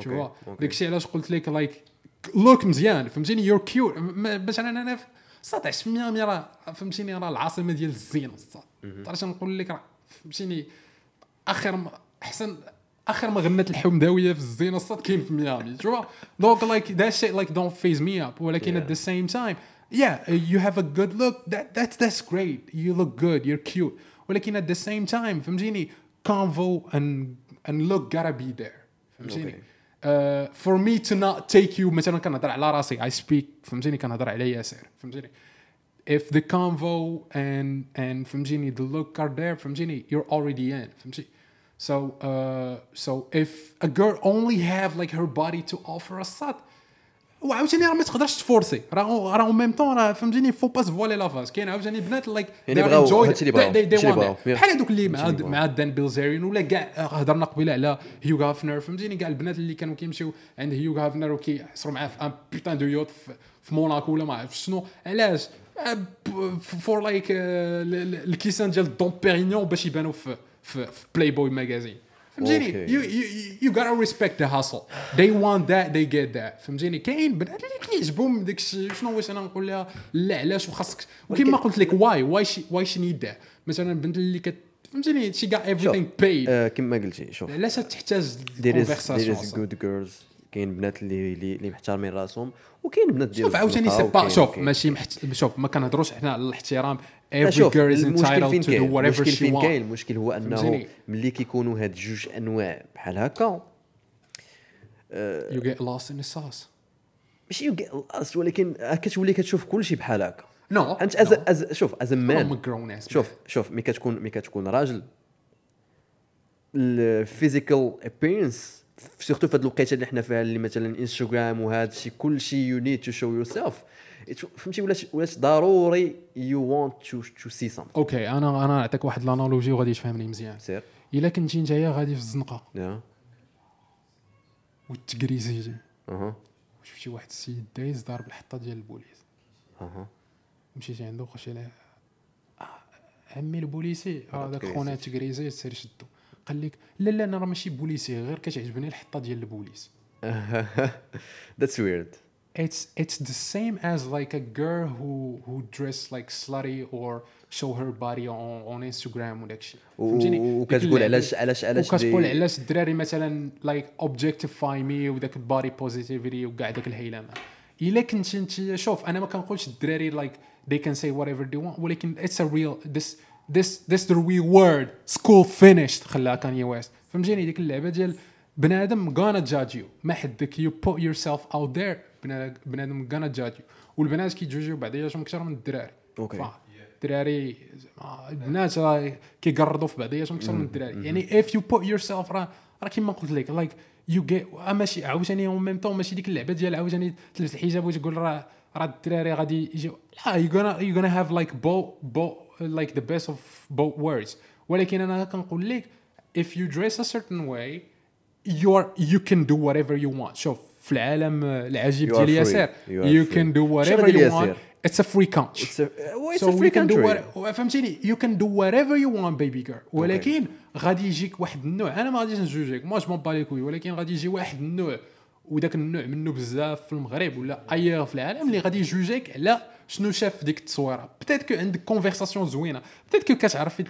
Tu vois. داكشي علاش قلت لك like لوك مزيان فهمتيني يور كيوت مثلا أنا في صاد 10 ميامي راه فهمتيني راه العاصمة ديال الزين صاد عرفت نقول لك راه فهمتيني آخر احسن آخر ما غنت الحمداويه في الزينه صاد كاين في ميامي. Vois دونك لايك ذات شيء لايك دونت فيز مي اب ولكن at the same time yeah you have a good look that that's that's great you look good you're cute ولكن at the same time فهمتيني convo and and look gotta be there فهمتيني Okay. uh, for me to not take you مثلا كنهضر على راسي I speak فهمتيني كنهضر على ياسر فهمتيني if the convo and and فهمتيني the look are there فهمتيني you're already in فهمتي so uh, so if a girl only have like her body to offer a صاد وعاوتاني راه ما تقدرش تفورسي. راه راه même ton راه فهمتيني faut pas voiler la face كاين عاوتاني بنات like يعني بغاو- هادشي اللي بغاو،. بحال هذوك اللي مع. مع دان بيلزيرين ولا كاع هضرنا قبيلة على هيو هافنر. فهمتيني؟ كاع البنات اللي كانوا كيمشيو عند هيو هافنر وكيحصروا معاه في ان بوتان دو يوت في- موناكو ولا ما عرفت شنو. علاش؟ فور لايك الكيسان ديال دون بيرينيون باش يبانوا في في, في بلاي بوي ماجازين فهمتيني you, you gotta respect the hustle. They want that they get that. فهمتيني كاين بنات اللي كيعجبهم داك الشيء شنو واش أنا نقول لها؟ لا علاش؟ وخاصك وكما قلت لك واي واي شي واي شي نيد that مثلا البنت اللي كت فهمتيني شي got everything paid. آه، كما قلتي شوف. علاش تحتاج is there is good girls. كاين بنات اللي اللي محترمين راسهم وكاين بنات ديال شوف عاوتاني سي با شوف. ماشي محت... شوف ما كنهضروش حنا على الاحترام. لا، every girl is المشكل فين entitled to do كاين؟ whatever المشكل she فين كاين؟ wants المشكل هو أنه؟ ملي كيكونوا هاد جوج أنواع بحال هكا you get lost in the sauce. ماشي يو جيت لاست ولكن كتولي كتشوف كلشي بحال هكا. No أنت. از از شوف از مان شوف شوف ملي كتكون ملي كتكون راجل ال physical appearance surtout في هاد الوقيتة اللي حنا فيها اللي مثلا انستغرام وهذا الشيء كل شيء you need to show yourself فهمتي ولات ولات ضروري you want to to see some okay أنا أنا نعطيك واحد l'analogie وغادي تفهمني مزيان. سير. إلا كنتي نتايا غادي في الزنقة. yeah. وتكريزيتي أها. شفتي واحد السيد دايز ضارب الحطة ديال البوليس. أها. مشيتي عنده وقلتي له عمي البوليسي. هذاك تكريزيت. خونا تكريزي سير شدو. قال لك لا لا أنا راه ماشي بوليسي غير كتعجبني الحطة ديال البوليس. <laughs> that's weird it's it's the same as like a girl who who dress like slutty or show her body on, on Instagram وداك الشيء فهمتيني وكتقول علاش علاش علاش وكتقول علاش الدراري مثلا like objectify me وداك ال body positivity وكاع داك الهيلمه الا كنت انت شوف أنا ما كنقولش الدراري like they can say whatever they want. ولكن it's a real this this this the real world. School finished خلاها كاني ويست فهمتيني ديك اللعبة ديال بنادم gonna judge you. ما حدك. You put yourself out there. بنادم judge you والبنات كيجوجيو بعضياتهم أكثر من الدراري. okay. فا- الدراري زعما البنات كيقرضوا في بعضياتهم أكثر من الدراري. يعني if you put yourself راه راه كيما قلت لك like يو جيت ماشي عاوتاني اون ميم طون ماشي ديك اللعبة ديال عاوتاني تلبس الحجاب وتقول راه راه الدراري غادي يجيو. لا يو غانا يو غانا هاف لايك بو بو لايك ذا بيست اوف بو ووردز ولكن أنا كنقول لك if you dress a certain way you are you can do whatever you want. شوف في العالم العجيب You are ديال. ياسر. A free country. It's a- well, it's so a free we can do country. what فهمتيني you can do whatever you want baby girl. ولكن غادي يجيك واحد النوع. أنا ما غاديش نجوجيك ما جو بالي كوي ولكن غادي يجي واحد النوع. وذاك النوع منه بزاف في المغرب ولا اي في العالم اللي غادي يجوجيك على شنو شاف في ديك التصويرة. بتيت كو عندك كونفرساسيون زوينة. بتيت كو كتعرفي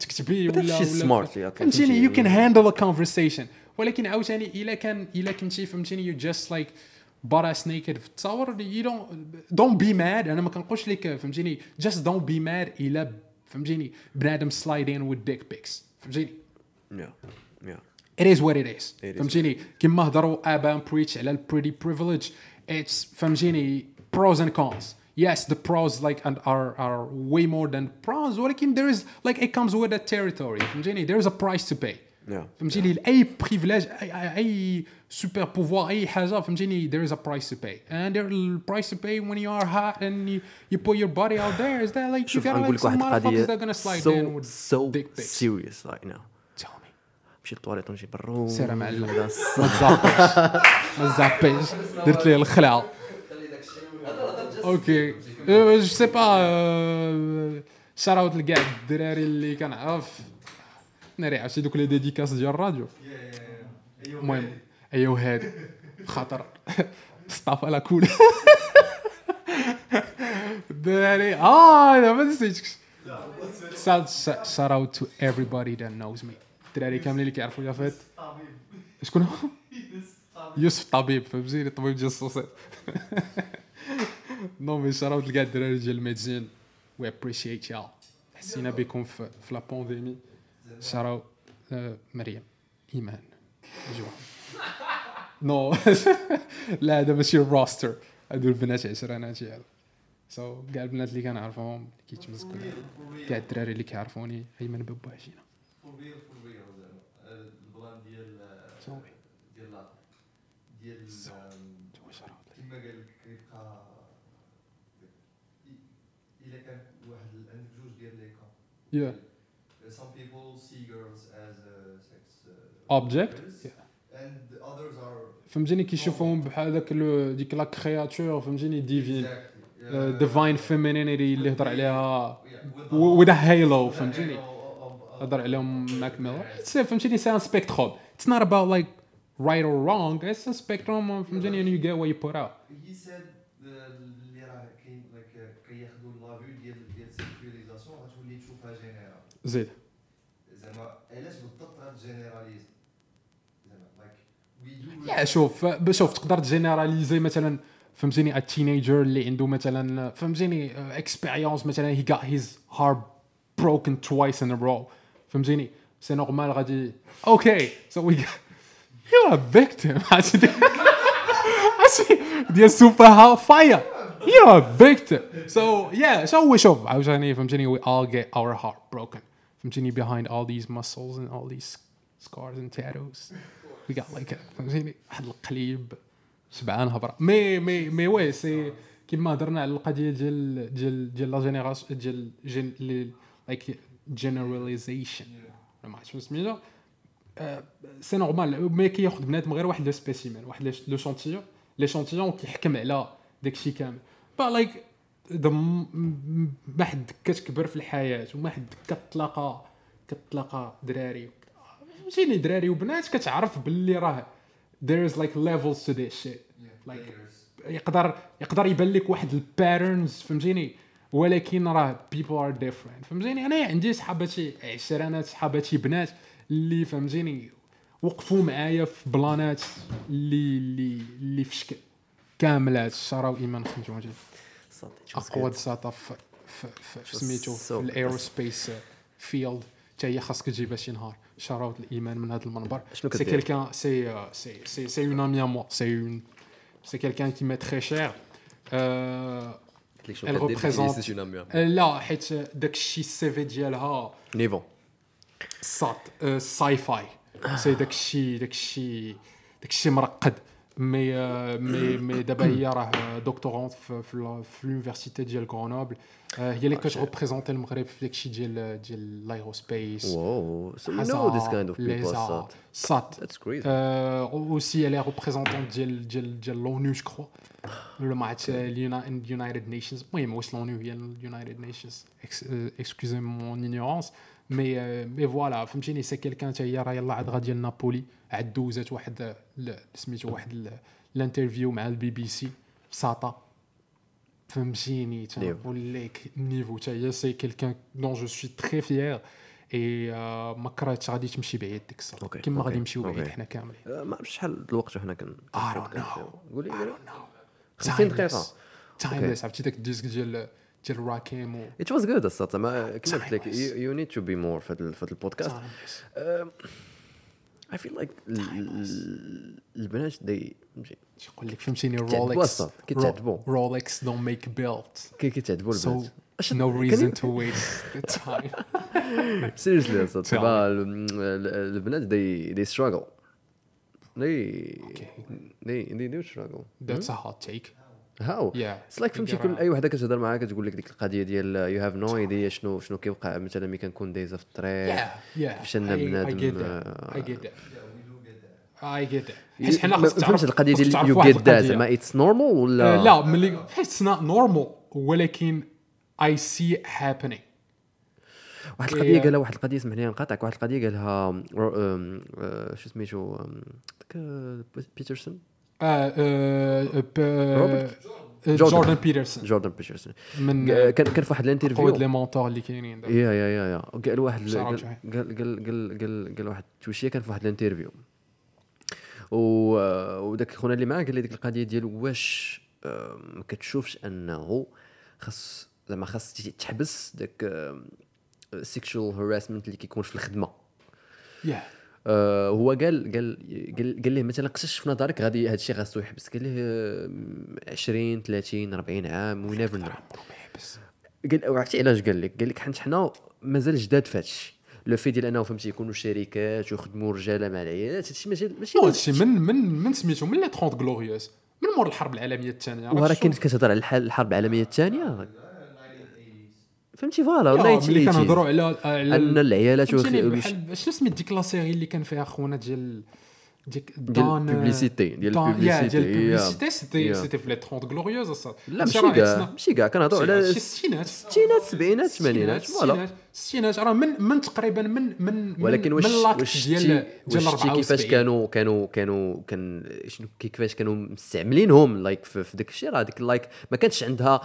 تكتبي ولا ولا فهمتيني؟ يو. كان هاندل ا كونفرسيشن ولكن عاوتاني إلا كان إلا كنتي فهمتيني يو جاست لايك باراس نيكد في التصاور يو دون دونت بي ماد أنا ما كنقولش لك فهمتيني جاست دونت بي ماد إلا فهمتيني بنادم slide in with dick pics فهمتيني؟ Yeah. Yeah. it is what it is. It is. فهمتيني؟ كيما هضروا about preach على ال pretty privilege it's فهمتيني pros and cons. Yes the pros like and are are way more than pros. ولكن there is like it comes with a territory. فهمتيني؟ There is a price to pay. Yeah. فهمتيني لأي privilège أي أي, super pouvoir أي حاجة فهمتيني there is a price to pay and there the price to pay when you are hot and you, you put your body out there is that like you غنقول like some motherfuckers that gonna slide so in with so dick pics serious right now tell me مشيت للطواليت ونجي برو سير معلم. ما تزعبيش ما تزعبيش درت ليه الخلعه أوكي جو سي با شاراوت لكاع الدراري اللي كنعرف ناري عرفتي دوك لي ديديكاس ديال الراديو؟ المهم ايوا هادي خاطر صطافى <laughs> لا كول. <laughs> الدراري آه أنا ما نسيتكش. Shout out to everybody that knows me. الدراري كاملين اللي كيعرفوا يافات شكون هو؟ يوسف طبيب. فهمتيني؟ الطبيب ديال الصوصات نو مي شراوت لكاع الدراري ديال الميدزين وي ابريشيت يال حسينا بكم في لا بانديمي شراو مريم. إيمان. جوا نو <laughs> <laughs> لا هذا ماشي الروستر هادو البنات عشراناتي هذا سو كاع البنات اللي كنعرفهم اللي كيتمزكوا كاع الدراري اللي كيعرفوني أيمن بابو ريل زعما البلان ديال صافي ديال ديال قال لك كيبقى إلا كان واحد عندك جوج ديال لي كون girls as sex uh, workers, and others are فهمتيني كيشوفوهم بحال داك لو- ديك لا كرياتور فهمتيني؟ ديفين ديفاين فيمينينيتي اللي هضر عليها. Yeah, وذ هيلو فهمتيني؟ هضر عليهم ماك ميلر فهمتيني؟ سي ان سبيكتروم اتس نوت اباوت لايك رايت اور رونغ اتس ا سبيكتروم فهمتيني؟ and you get what you put out. He said اللي راه كاين كياخذوا لا فيو ديال ديال سيكوليزاسيون غتولي تشوفها جينيرال. زيد زعما علاش بالضبط غاتجينيراليز زعما like why yeah شوف شوف تقدر تجينيراليزي مثلا فهمتيني ال teenager اللي عنده مثلا فهمتيني expérience مثلا he got his heart broken twice in a row. فهمتيني c'est normal غادي okay so why you are victim ديال super how far you are victim so yeah so شوف عاوتاني فهمتيني we all get our heart broken. فهمتيني behind all these muscles and all these scars and tattoos. Got like a- فهمتيني واحد القليب سبعان هبره مي مي مي وي سي كيما هضرنا على القضية ديال ديال ديال la génération ديال gen like generalization ما عرفتش شنو سميتو. c'est normal mais كياخذ بنادم غير واحد le spécimen واحد l'échantillon l'échantillon كيحكم على داكشي كامل. bah like ما حد كتكبر في الحياة وما حد كتلاقى كتلاقى دراري. فهمتيني دراري وبنات كتعرف باللي راه there is like levels to this shit. Like يقدر يقدر يبان لك واحد ال patterns فهمتيني؟ ولكن راه people are different فهمتيني؟ أنا عندي صحاباتي عشرانات صحاباتي بنات اللي فهمتيني؟ وقفوا معايا في بلانات اللي اللي اللي في شكل كاملات شراو إيمان خمسة فهمتي صافي، it was اقوى. دساطا في في سميتو في الأيروسبيس فيلد. حتى هي خاصك تجيبها شي نهار. شراوت الايمان من هذا المنبر شنو سي كدير؟ كيلكان سي سي سي سي اون امي ا موا سي اون سي كيلكان كي مي تري شير قلت لك شنو Elle كدير؟ représente- قلت لي شنو عامل. لا حيت داك الشيء السي في ديالها نيفو سات ساي فاي c'est داك الشيء داك الشيء داك الشيء مرقد مي آه، مي مي دابا هي راه doctorante في في ال- في l'université ديال غرونوبل آه، هي اللي كتريبريزونتي المغرب في داك الشيء ديال ديال ال aerospace wow so you know this kind of people ليزا صاد. سات that's crazy. aussi elle est représentante ديال ديال ديال l'ONU je crois ولا ما عرفت ال United Nations المهم واش l'ONU هي ال United Nations excusez mon ignorance mais mais voilà فهمتيني؟ c'est quelqu'un حتى هي راه يلاه عاد غا ديال نابولي عاد دوزات واحد سميتو واحد ال- ال interview مع البي بي سي. ساطا فهمتيني؟ تنقول لك ال niveau. حتى هي c'est quelqu'un dont je suis très fière et ما كرهتش غادي تمشي بعيد ديك الساعة okay، كيما غادي نمشيو بعيد. حنا كاملين. آه، ما عرفتش شحال الوقت وحنا كن. قولي I قولي. don't know. 50 دقيقة. Timeless. Timeless. عرفتي داك الديسك ديال ديال راكيم و It was good الصراحة زعما كما قلت لك Timeless. you, you need to be more في هذا في هذا البودكاست Timeless. Um, I feel like ال- ال- البنات they فهمتي شي يقول لك فهمتيني كيتعذبوا رولكس أصلاً، كيتعذبوا. رولكس دون ميك بيلت كي كيتعذبوا so البنات أش- no كان- reason to waste the <laughs> time. Seriously الصراحة Tell زعما ال- ال- البنات they they struggle. They Okay. they they do struggle. That's a hot take. Yeah. It's like فهمتي كل أي وحدة كتهضر معاك كتقول لك ديك القضية ديال you have no idea شنو شنو كيوقع. مثلا ملي كنكون دايزه في الطريق فاش أنا بنادم that. آه، ي- حيت حنا فهمتش تعرف القضية ديال you get that. زعما اتس نورمال ولا؟ آه، لا ملي حيت it's not normal ولكن see it happening. واحد القضية. قالها واحد القضية سمح لي نقاطعك. واحد القضية قالها آه، شو سميتو بيترسون آه، آه، روبرت؟ آه، جوردن. بيترسون جوردن بيترسون من كان كان في واحد ال interview les mentors اللي كاينين. yeah yeah yeah yeah قال واحد قال. قال قال قال قال, واحد التوشيه كان في واحد ال interview وداك خونا اللي معاه قال لي ديك القضية ديال واش آه، ما كتشوفش أنه خاص زعما خاص تحبس داك sexual harassment اللي كيكون في الخدمة Yeah. آه، هو قال قال قال, قال ليه مثلا قشش في نظرك غادي هذا الشيء خاصو يحبس؟ قال ليه آه، 20 30 40 عام we never know قال عرفتي علاش قال لك؟ قال لك حيت حنا مازال جداد في هادشي le fait ديال انه فهمتي يكونوا شركات ويخدموا رجاله مع العيالات هادشي ماشي ماشي هادشي من من من سميتو من les 30 glorieuses من مور الحرب العالمية الثانية؟ وراه كنت كتهضر على الحرب العالمية الثانية؟ فهمتي؟ فوالا ملي 1980s. كنهضروا على على أن العيالات شنو سميت ديك لا سيري اللي كان فيها خونا ديال ديك دان- يا البوبليسيتي ديال يا. البوبليسيتي سيتي. سيتي في لي 30 غلوريوز لا ماشي كاع ماشي كاع كنهضروا على الستينات الستينات السبعينات الثمانينات فوالا. الستينات راه من من تقريبا من من من ولكن واش من لاكت واش ديال ديال واش شتي كيفاش 74 كانوا كانوا كانوا كان شنو كيفاش كانوا مستعملينهم like في, في داك الشيء؟ راه ديك like ما كانش عندها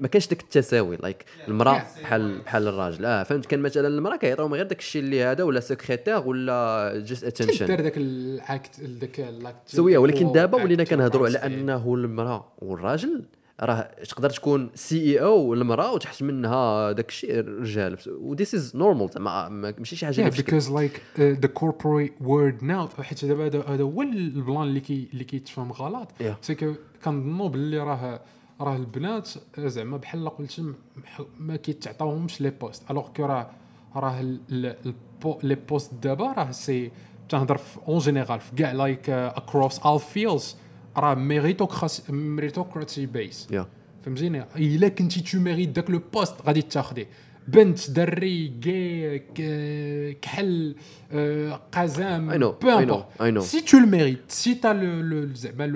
ما كانش داك التساوي like المرأة بحال بحال الراجل. آه فهمت؟ كان مثلا المرأة كيعطيوهم غير داك الشيء اللي هذا ولا سكرتير ولا just attention دار داك ال acte داك سوية ولكن دابا ولينا كنهضروا على أنه المرأة والراجل راه تقدر تكون CEO المراه وتحت منها داك الشيء الرجال و this is normal زعما ما- ماشي شي حاجة Yeah, because like uh, the corporate word now حيت دابا هذا هذا هو البلان اللي كي اللي كيتفهم غلط. Yeah. c'est que كنظنوا باللي راه راه البنات زعما بحال قلتي م- ما كيتعطاوهمش les postes alors que راه راه les postes دابا راه si تنهضر en général في كاع like across all fields. راه meritocracy meritocracy based yeah فهمتيني الا كنتي tu mérites داك le poste غادي تاخديه بنت دري كي ك- كحل آه، قزام I know, peu I know, importe. I know. si tu le mérites si tu as le le زعما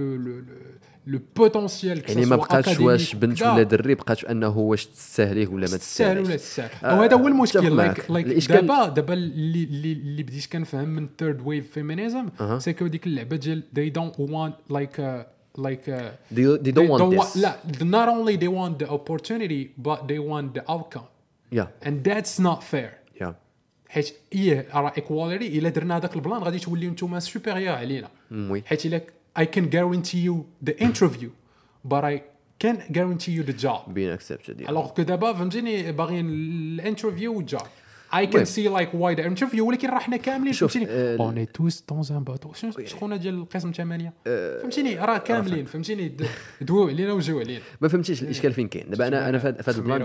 potentiel que يعني ما بقاتش واش بنت ولا دري بقات أنه واش تستاهليه ولا ما تستاهل ولا تستاهل. آه، وهذا هو المشكل. like like الإشكال- دابا دابا اللي اللي اللي بديت كنفهم من third wave feminism أها. c'est que ديك اللعبة ديال they don't want like uh, like uh, they, they don't want this. لا not only they want the opportunity but they want the outcome. Yeah. And that's not fair. Yeah. حيت إيه راه equality إلا درنا هذاك البلان غادي توليو نتوما supérieur علينا. oui. حيت إلا I can guarantee you the interview but I can't guarantee you the job being accepted yeah. الوغ كو دابا فهمتيني باغيين الانترفيو والجوب المهم. see like why the interview ولكن راه حنا كاملين شوف، فهمتيني؟ آه، on est tous dans un bateau شكون ديال القسم 8 فهمتيني؟ راه كاملين فهمتيني؟ د- دويو علينا وجاو علينا ما فهمتيش الإشكال فين كاين. دابا أنا أنا في هذا البلان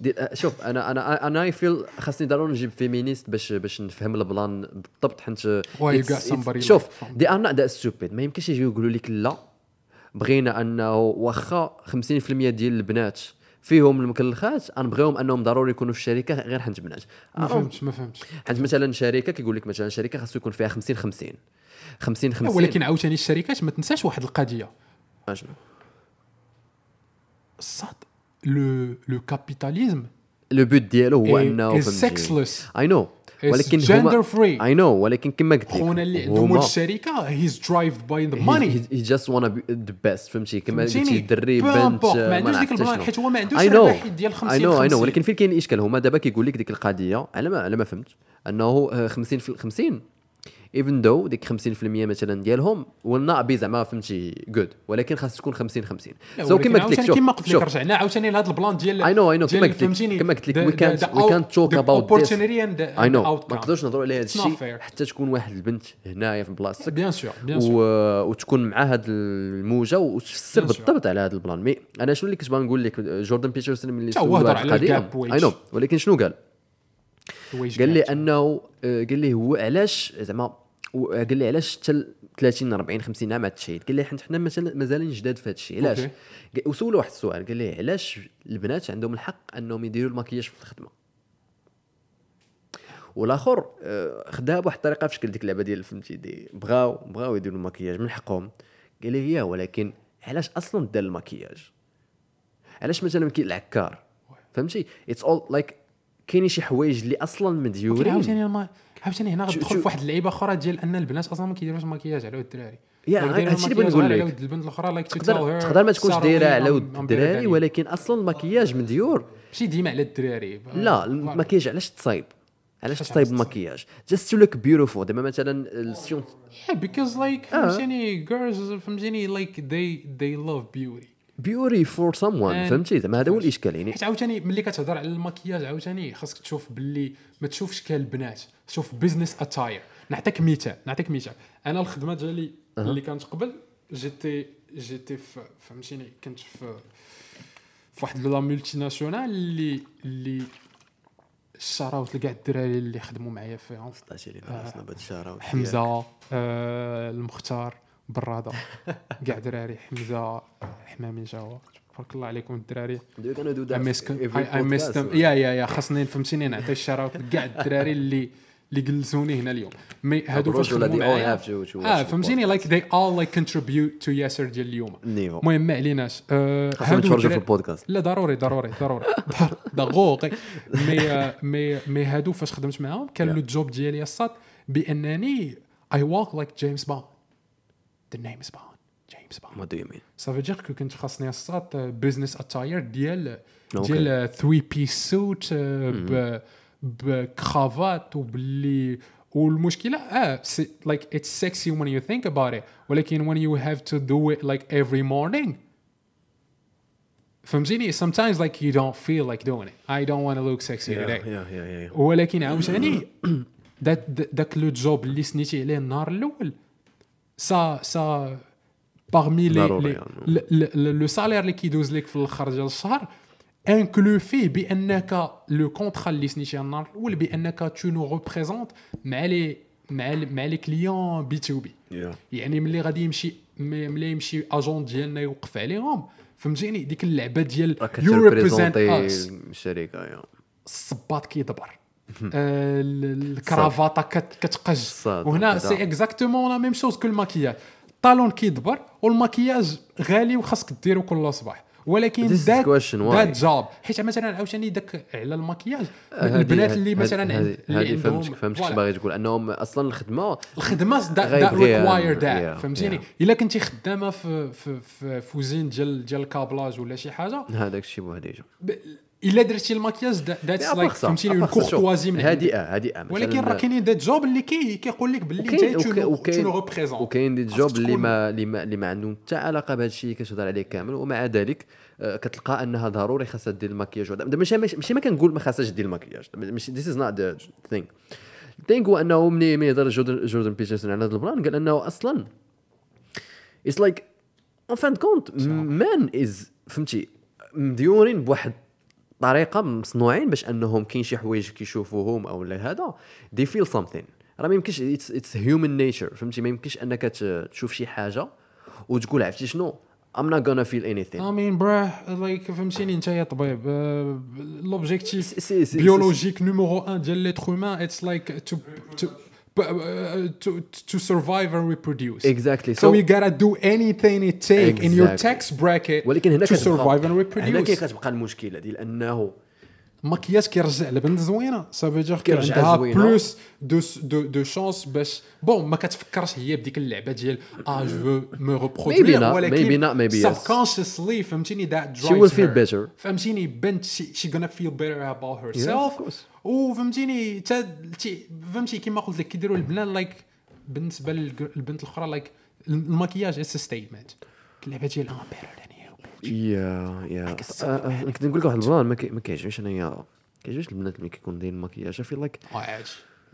ديال آه، شوف أنا أنا أنا I feel خاصني ضروري نجيب feminist باش باش نفهم البلان بالضبط حيت شوف they are not that stupid ما يمكنش يجيو يقولوا لك لا. بغينا أنه واخا 50% ديال البنات فيهم المكلخات غنبغيهم أنهم ضروري يكونوا في الشركة غير حنت بنات ما أنا- فهمتش ما فهمتش. حيت مثلا شركة كيقول لك مثلا شركة خاصو يكون فيها 50 50 50 50 ولكن عاوتاني الشركات ما تنساش واحد القضية. أشنو؟ الصاد le le capitalisme. le but ديالو هو أنه is sexless. I know ولكن gender free. I know ولكن كما قلت لك خونا اللي عندهم الشركة he's drived by the money he just wanna the best فهمتي؟ كما قلتي؟ دري بنت ما عندوش ديك البلان، حيت هو ما عندوش الربح ديال 50 اي نو اي نو 50. ولكن فين كاين الاشكال هما دابا كيقول لك ديك القضية على ما على ما فهمت أنه آه، 50 في 50 even though ديك 50% مثلا ديالهم ولا بي زعما فهمتي good ولكن خاص تكون 50 50 so كما قلت لك شوف كما قلت لك رجعنا عاوتاني لهذا البلان ديال know, I know. ديال كما قلت لك- كما قلت لك talk the about this. opportunity and the- I know mais. نقدرش نهضروا على هذا الشيء. حتى تكون واحد البنت هنايا في بلاصتك bien sûr bien sûr. وتكون مع هذه الموجة وتفسر. بالضبط على هذا البلان mais أنا شنو اللي كنت باغي نقول لك جوردن بيترسون ملي سولو هضر على wage. I know ولكن شنو قال قال لي. أنه آه، قال لي هو علاش زعما و- قال لي علاش حتى ال 30 40 50 عام تشيد قال لي حيت حنا مثلا مازالين جداد في هذا الشيء. علاش؟ وسولو واحد السؤال قال لي علاش البنات عندهم الحق أنهم يديروا المكياج في الخدمة؟ والآخر آه، خداها بواحد الطريقة في شكل ديك اللعبة ديال فهمتي دي بغاو بغاو يديروا المكياج من حقهم. قال لي هي ولكن علاش أصلا دار المكياج؟ علاش مثلا كاين العكار فهمتي؟ it's all like كاينين شي حوايج اللي أصلا مديورين. عاوتاني الما- عاوتاني هنا غتدخل في واحد اللعيبة أخرى ديال أن البنات أصلا ما كيديروش مكياج على ود الدراري. yeah، هادشي اللي المكياج بغيت نقول غير على لك. البنت الأخرى like تقدر تقدر ما تكونش دايرة على ود الدراري ولكن أصلا المكياج مديور. ماشي ديما على الدراري. لا المكياج علاش تصايب؟ علاش تصايب؟ المكياج؟ just to look beautiful دابا مثلا السيون like آه. فهمتيني girls فهمتيني like they they love beauty. بيوري فور سام وان فهمتي؟ زعما هذا هو الإشكال يعني. حيت عاوتاني ملي كتهضر على المكياج عاوتاني خاصك تشوف باللي ما تشوفش كالبنات شوف بزنس اتاير نعطيك مثال نعطيك مثال. أنا الخدمة ديالي اللي كانت قبل جيتي جيتي في فهمتيني كنت في في واحد لا مولتي ناسيونال اللي اللي شراوت لكاع الدراري اللي خدموا معايا فيهم عطاتي لي راسنا بهاد الشهر حمزة آه المختار. براده كاع <laughs> دراري حمزة حمامي جاوا تبارك الله عليكم الدراري. يا يا يا خاصني فهمتيني نعطي الشراوت. لكاع الدراري اللي اللي جلسوني هنا اليوم. مي هادو فاش معايا watch آه فهمتيني؟ لايك they all like contribute to ياسر ديال اليوم. المهم ما عليناش. آه، خاصنا هادو نتفرجوا في البودكاست. لا ضروري ضروري ضروري. <laughs> ضغوقي مي مي مي هادو فاش خدمت معاهم كان. لو جوب ديالي الصاد بأنني I walk like James Bond the name is Bond جيمس بوند what do you mean ça veut dire que كنت خاصني الصاد business attire ديال okay. ديال 3 piece suit ب بكرافات وباللي والمشكلة آه like it's sexy when you think about it. ولكن when you have to do it like every morning. فهمتيني sometimes like you don't feel like doing it. I don't want to look sexy yeah today. yeah yeah yeah ولكن عاوتاني ذاك ذاك لو جوب اللي سنيتي عليه النهار الأول سا سا باغمي لي ضروري لي يعني. لو سالير اللي كيدوز لك في الآخر ديال الشهر انكلو فيه بانك لو كونترا اللي سنيتي النهار الأول بانك تو نو ريبريزونت مع لي مع مع لي كليون بي تو بي يعني ملي غادي يمشي ملي يمشي اجون ديالنا يوقف عليهم فهمتيني ديك اللعبه ديال يو اس الشركة الصباط كيدبر الكرافاطه كت- كتقج وهنا. سي اكزاكتومون لا ميم شوز كو الماكياج الطالون كيدبر والماكياج غالي وخاصك ديرو كل صباح ولكن ذات? ذات جوب حيت مثلا عاوتاني داك على المكياج هذه- البنات اللي مثلا اللي هذه فهمتك فهمتك. باغي تقول انهم أصلا الخدمه الخدمه غيبغيها، ريكواير yeah, فهمتيني. الا كنتي خدامه في في في فوزين ديال ديال الكابلاج ولا شي حاجة هذاك الشيء بوحديجه ب- الا درتي المكياج that's like فهمتيني à une courtoisie من. هادئة هادئة ولكن راه كاينين des jobs اللي كي كيقول لك باللي انت tu représentes وكاين des jobs اللي ما اللي ما عندهم حتى علاقة بهذا الشيء اللي كتهضر عليه كامل ومع ذلك آه، كتلقى أنها ضروري خاصها دير المكياج. وهذا ماشي ماشي ما كنقول ما خاصهاش دير المكياج. ماشي this is not the thing ال thing هو أنه ملي ملي هضر جوردن جوردن بيترسون على هذا ال plan قال أنه أصلا it's like اون فان كونت مان از فهمتي مديورين بواحد طريقة مصنوعين باش أنهم كاين شي حوايج كيشوفوهم أو لا هذا دي فيل سامثين راه ما يمكنش اتس هيومن نيتشر فهمتي؟ ما يمكنش أنك تشوف شي حاجة وتقول عرفتي شنو؟ I'm not gonna feel anything. I mean براه لايك فهمتيني؟ انت يا طبيب لوبجيكتيف بيولوجيك نيميرو 1 ديال ليتر هومان اتس لايك تو تو to to survive and reproduce. Exactly. So, you gotta do anything it take in your Exactly. tax bracket ولكن هنا to survive and هنا reproduce. كاين كتبقى المشكله ديال انه المكياج كيرجع البنت زوينه سافو كيرجع عندها. بلوس دو دو دو شانس باش بون ما كتفكرش هي بديك اللعبه ديال آه جو مو Maybe ريبرودوير ولكن subconsciously فهمتيني will drives feel her. better. فهمتيني بنت gonna feel better about of herself course. وفهمتيني تا تي- فهمتي كيما قلت لك كيديروا البنات لايك بالنسبة للبنت الاخرى like المكياج it's statement اللعبه ديال um you يا يا كنت نقول لك واحد ال plan ما كي- ما كيعجبنيش انايا ما كيعجبنيش البنات اللي كيكون دايرين المكياج في like عادي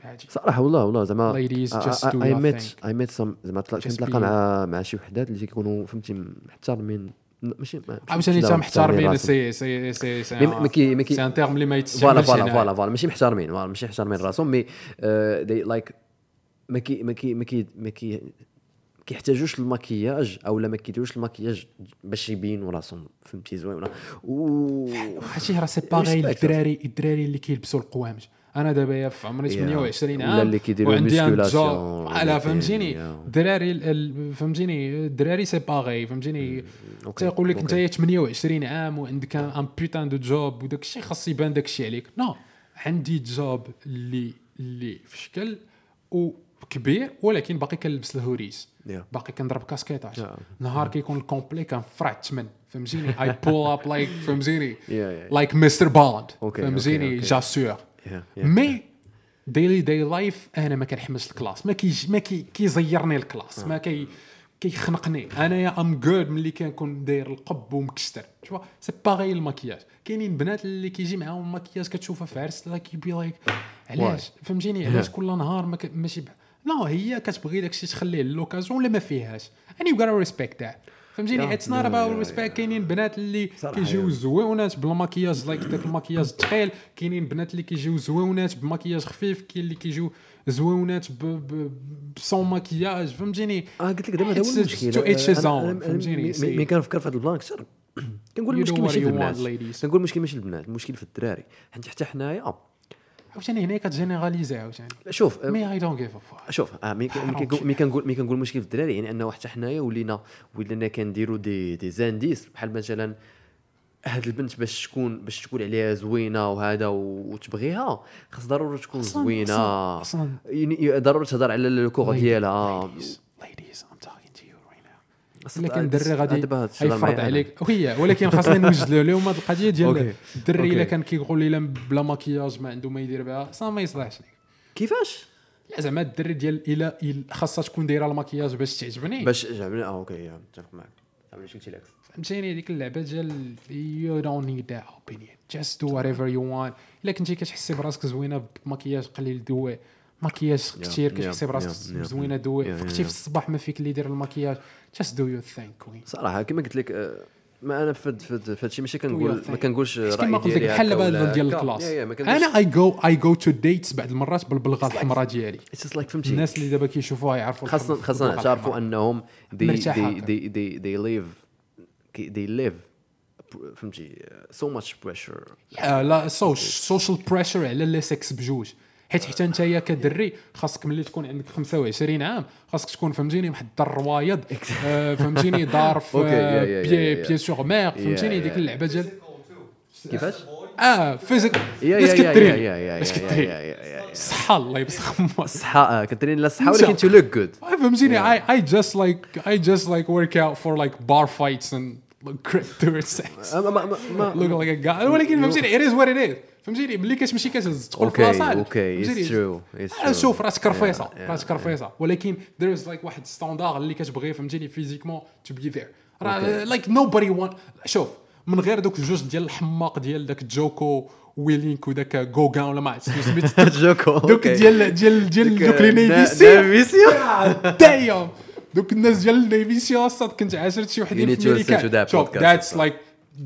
عادي صراحة والله والله زعما I meet. I meet some زعما كنتلاقى مع مع شي وحدات اللي كيكونوا فهمتي محترمين. ماشي ما- عاوتاني أنت محترمين. سي سي سي سي مي- ما كي- ما كي- c'est un terme اللي ما voilà يتستعملش voilà هنا. voilà voilà. ماشي محترمين voilà ماشي محترمين راسهم mais دي لايك ما كي ما كي ما كي ما كي كيحتاجوش المكياج أو لا ما كيديروش المكياج باش يبينوا راسهم فهمتي زوينه و هادشي راه سي باغي. الدراري الدراري اللي كيلبسوا القوامج أنا دابا يا في عمري Yeah. 28 ولا عام اللي كيديروا ولا على فهمتيني. الدراري ال- ال- فهمتيني الدراري سي باغي فهمتيني تيقول لك انت أوكي. 28 عام وعندك ان بوتان دو جوب وداك الشيء خاص يبان داك الشيء عليك نو عندي جوب اللي اللي في شكل وكبير ولكن باقي كنلبس الهوريس Yeah. باقي كنضرب كاسكيطات Yeah. نهار كيكون الكومبلي كنفرع الثمن فهمتيني؟ اي بول اب لايك فهمتيني. لايك مستر بوند فهمتيني. جاسور. مي ديلي داي لايف أنا ما كنحملش الكلاس. ما كيج ما كي كيزيرني الكلاس. ما كي كيخنقني. انايا ام جود ملي كنكون داير القب ومكستر. شوف سي باغي المكياج كاينين بنات اللي كيجي معاهم المكياج كتشوفها في عرس like يبي like علاش؟ فهمتيني؟ علاش كل نهار ما ك- ماشي no هي كتبغي داك الشيء تخليه l'occasion ولا ما فيهاش؟ You gotta respect that. فهمتيني؟ it's not yeah, about respect كاينين بنات اللي كيجيو. زويونات بالمكياج like داك المكياج الثقيل كاينين بنات اللي كيجيو زويونات بمكياج خفيف كاين اللي كيجيو زويونات ب sans مكياج فهمتيني؟ آه قلت لك دابا هذا هو المشكل فهمتيني؟ mais- كنفكر في هذا ال plan أكثر. كنقول المشكل ماشي في البنات. كنقول المشكل ماشي في البنات. المشكل في الدراري. حيت حتى حنايا عاوتاني هنا كت généraliser عاوتاني. شوف مي اي دونت جيف شوف آه <laughs> مي كنقول. مي كنقول مي كنقول المشكل في الدراري يعني أنه حتى حنايا ولينا ولينا كنديروا des des indices بحال مثلا هاد البنت باش تكون باش تقول عليها زوينة وهذا وتبغيها خاص ضروري تكون زوينة. يعني ضروري تهضر على ال corps ديالها. ladies ladies I'm talking to you right الا كان الدري غادي يفرض. عليك. وهي ولكن خاصنا نوجدوا لهم هذه القضية ديال. الدري إلا. كان كيقول لي لا بلا مكياج ما عنده ما يدير بها أصلا ما يصلحش. لك كيفاش؟ لا زعما الدري ديال إلا خاصها تكون دايرة المكياج باش تعجبني. باش جابني آه okay متفق معك لك؟ فهمتيني؟ هذيك اللعبة ديال you don't need that opinion. Just do whatever you want. إلا كنتي كتحسي براسك زوينة بمكياج قليل do it مكياج كثير كتحسي براسك زوينه do it فقتي. في الصباح ما فيك اللي يدير just do your thing queen صراحة كما قلت لك آه، ما أنا في هادشي ماشي كنقول ما. كنقولش كما قلت لك بحال دابا ديال. ال classe أنا اي جو اي جو تو ديتس بعض المرات بالبلغه الحمراء ديالي الناس اللي دابا كيشوفوها يعرفوا خاصنا خاصنا نعترفوا. أنهم هكا. they they they live they live فهمتي much pressure يا لا سوشيال بريشر على لي سكس بجوج حيت حتى انت يا كدري خاصك ملي تكون عندك 25 عام خاصك تكون فهمتيني محضر روايض <laughs> آه، فهمتيني دار <laughs> في بيي. بيي سور مير فهمتيني؟ ديك. اللعبة ديال كيفاش؟ آه فيزيك. كترين يا يا يا الصحه الله يبسخ أمك. <laughs> الصحة آه، كترين لا الصحة ولكن to look good. فهمتيني. I I just like I just like work out for like bar fights ما ما- ما look like a guy. ولكن فهمتيني it is what it is. فهمتيني ملي كتمشي كتهز تدخل في okay la salle okay آه، true شوف راسك رفيصة راسك رفيصة. ولكن there is like واحد standard اللي كتبغي فهمتيني physiquement to be there. راه like nobody want شوف من غير دوك الجوج ديال الحماق ديال داك Jocko Willink وداك جوغان ولا ما عرفت شنو سميت <laughs> Jocko دوك. ديال ديال ديال دوك les Navy Seals Navy Seals. دوك الناس ديال النيفيسيون أصلا كنت عاشرت شي وحدين في أمريكا. شوف ذاتس. لايك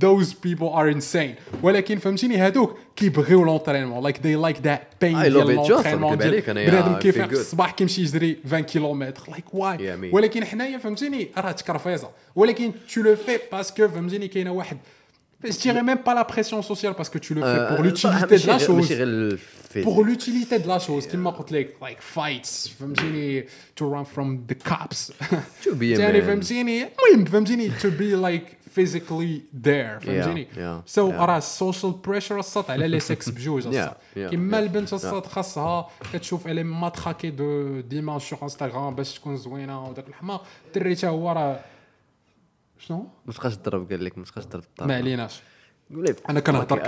those people are insane. ولكن فهمتيني هادوك كيبغيو لونترينمون لايك like that pain I ديال لونترينمون بنادم كيفيق في. الصباح كيمشي يجري 20 كيلومتر لايك واي. ولكن حنايا فهمتيني راه تكرفيزة. ولكن tu le fais باسكو فهمتيني كاينة واحد Je dirais même pas la pression sociale parce que tu le fais pour آه، l'utilité de la ماشي غير- ماشي chose. غير الفيزيك. pour l'utilité de la chose كما قلت لك like fights فهمتيني to run from the cops To be a يعني man. فهمتيني المهم فهمتيني to be like physically there فهمتيني yeah, so yeah. راه السوشيال بريشر الصاد على لي سكس بجوج الصاد Yeah, yeah, كيما yeah, البنت الصاد خاصها كتشوف الي ماتراكي دو ديماج سور انستغرام باش تكون زوينه وداك الحماق الدري تا هو راه شنو؟ ما تبقاش تضرب قال لك ما تبقاش تضرب الطرف ما عليناش. أنا كنهضر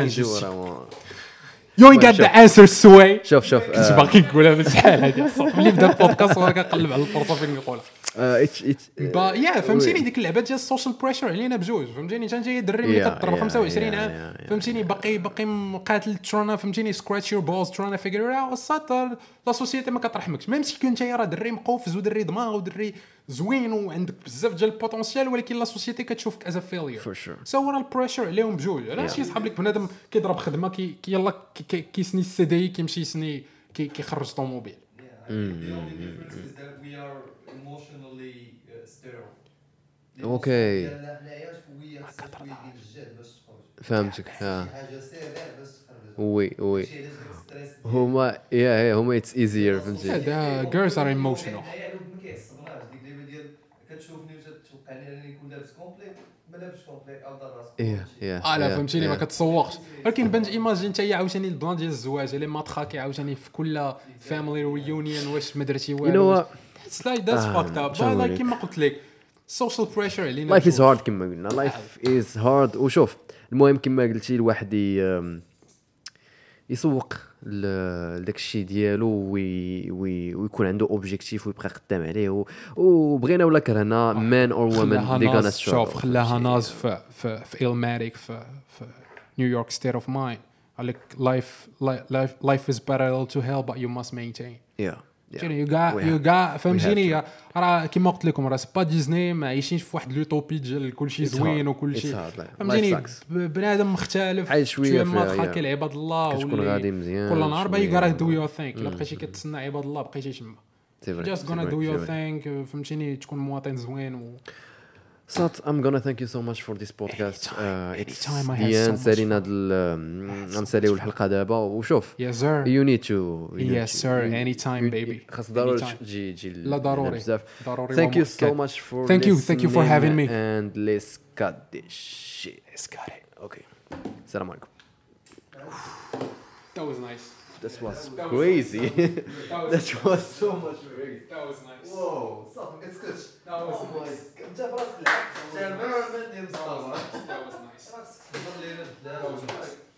You ain't got شوف. the answer سوي. شوف شوف <laughs> كنت باقي نقولها من شحال صح ملي بدأ البودكاست وأنا كنقلب على الفرصة فين نقولها it's- با yeah فهمتيني؟ ديك اللعبة ديال ال social pressure علينا بجوج فهمتيني؟ انت جاي دري ملي yeah, 25 yeah, عام. فهمتيني؟ باقي باقي مقاتل ترانا فهمتيني؟ scratch your balls ترانا figure out الساط la société ما كترحمكش même si كنت راه دري مقوفز ودري دماغ ودري زوين وعندك بزاف ديال ال potentiel ولكن la société كتشوفك as failure. so راه ال pressure عليهم بجوج؟ علاش يصحاب لك بنادم كيضرب خدمة كي يلا كي- كي- كيسني السي دي كيمشي يسني كي- كيخرج طوموبيل؟ Yeah, I think the only difference is that we are emotionally uh, sterile. Okay. ديالنا حنايا شوية خصها شوية ديال الجهد باش تخرج فهمتك خصك آه شي حاجة sérieux باش تخرج oui oui شي علاش داك stress هما yeah yeah هما it's easier فهمتي هذا girls are emotional. حنايا ما كيعصبناش ديك اللعبه ديال كتشوفني وتتوقعني انني نكون لابس complet راسك yeah yeah آه لا فهمتيني ما. كتسوقش ولكن بنت imagine أنت هي عاوتاني ال plan ديال الزواج اللي matraqué عاوتاني في كل family reunion واش ما درتي You know والو what? it's like that's آه، fucked up؟ كيما قلت لك ال social pressure علينا life is. hard كما قلنا لايف is hard وشوف المهم كما قلتي الواحد يسوق لداك الشيء ديالو oui oui ويكون عنده objectif ويبقى خدام عليه وبغينا ولا كرهنا man or woman they gonna شوف خلاها ناز في في في إلماتيك في في نيويورك ستيت اوف مايند قال لك لايف لايف لايف از parallel to hell but you must maintain. يا فهمتيني يو كاع يو كاع فهمتيني راه كيما قلت لكم راه سبا ديزني ما عايشينش في واحد لوتوبي ديال كلشي زوين hard. وكل It's شيء hard. Life- فهمتيني بنادم مختلف عايش شوية ما في- تخاكي yeah. العباد الله كتكون غادي مزيان كل نهار با يو شوية. غاتا دو يور ثينك الا بقيتي كتسنى عباد الله بقيتي تما جاست غانا دو يور. ثينك فهمتيني تكون مواطن زوين و Sat, I'm gonna thank you so much for this podcast. Anytime, Uh, it's anytime, I the had so end. much سالينا fun. هاد ال- غنساليو الحلقة دابا وشوف يس سير you need to you need Yes, to- sir. you- Anytime, you- baby. خاص ضروري Anytime. تجي تجي لا ضروري. بزاف ضروري thank you so ومؤكد. much for Thank you, thank you for listening having me. and let's cut this shit Let's got it. okay السلام عليكم That was nice. that was crazy <laughs> That was, that was so much crazy that was nice. واو صافي ما كتسكتش That was Oh my nice. God. انت براسك لعبت انت الفيرمنت ديال مصطفى That was nice. راك تقدر لينا That was بزاف nice.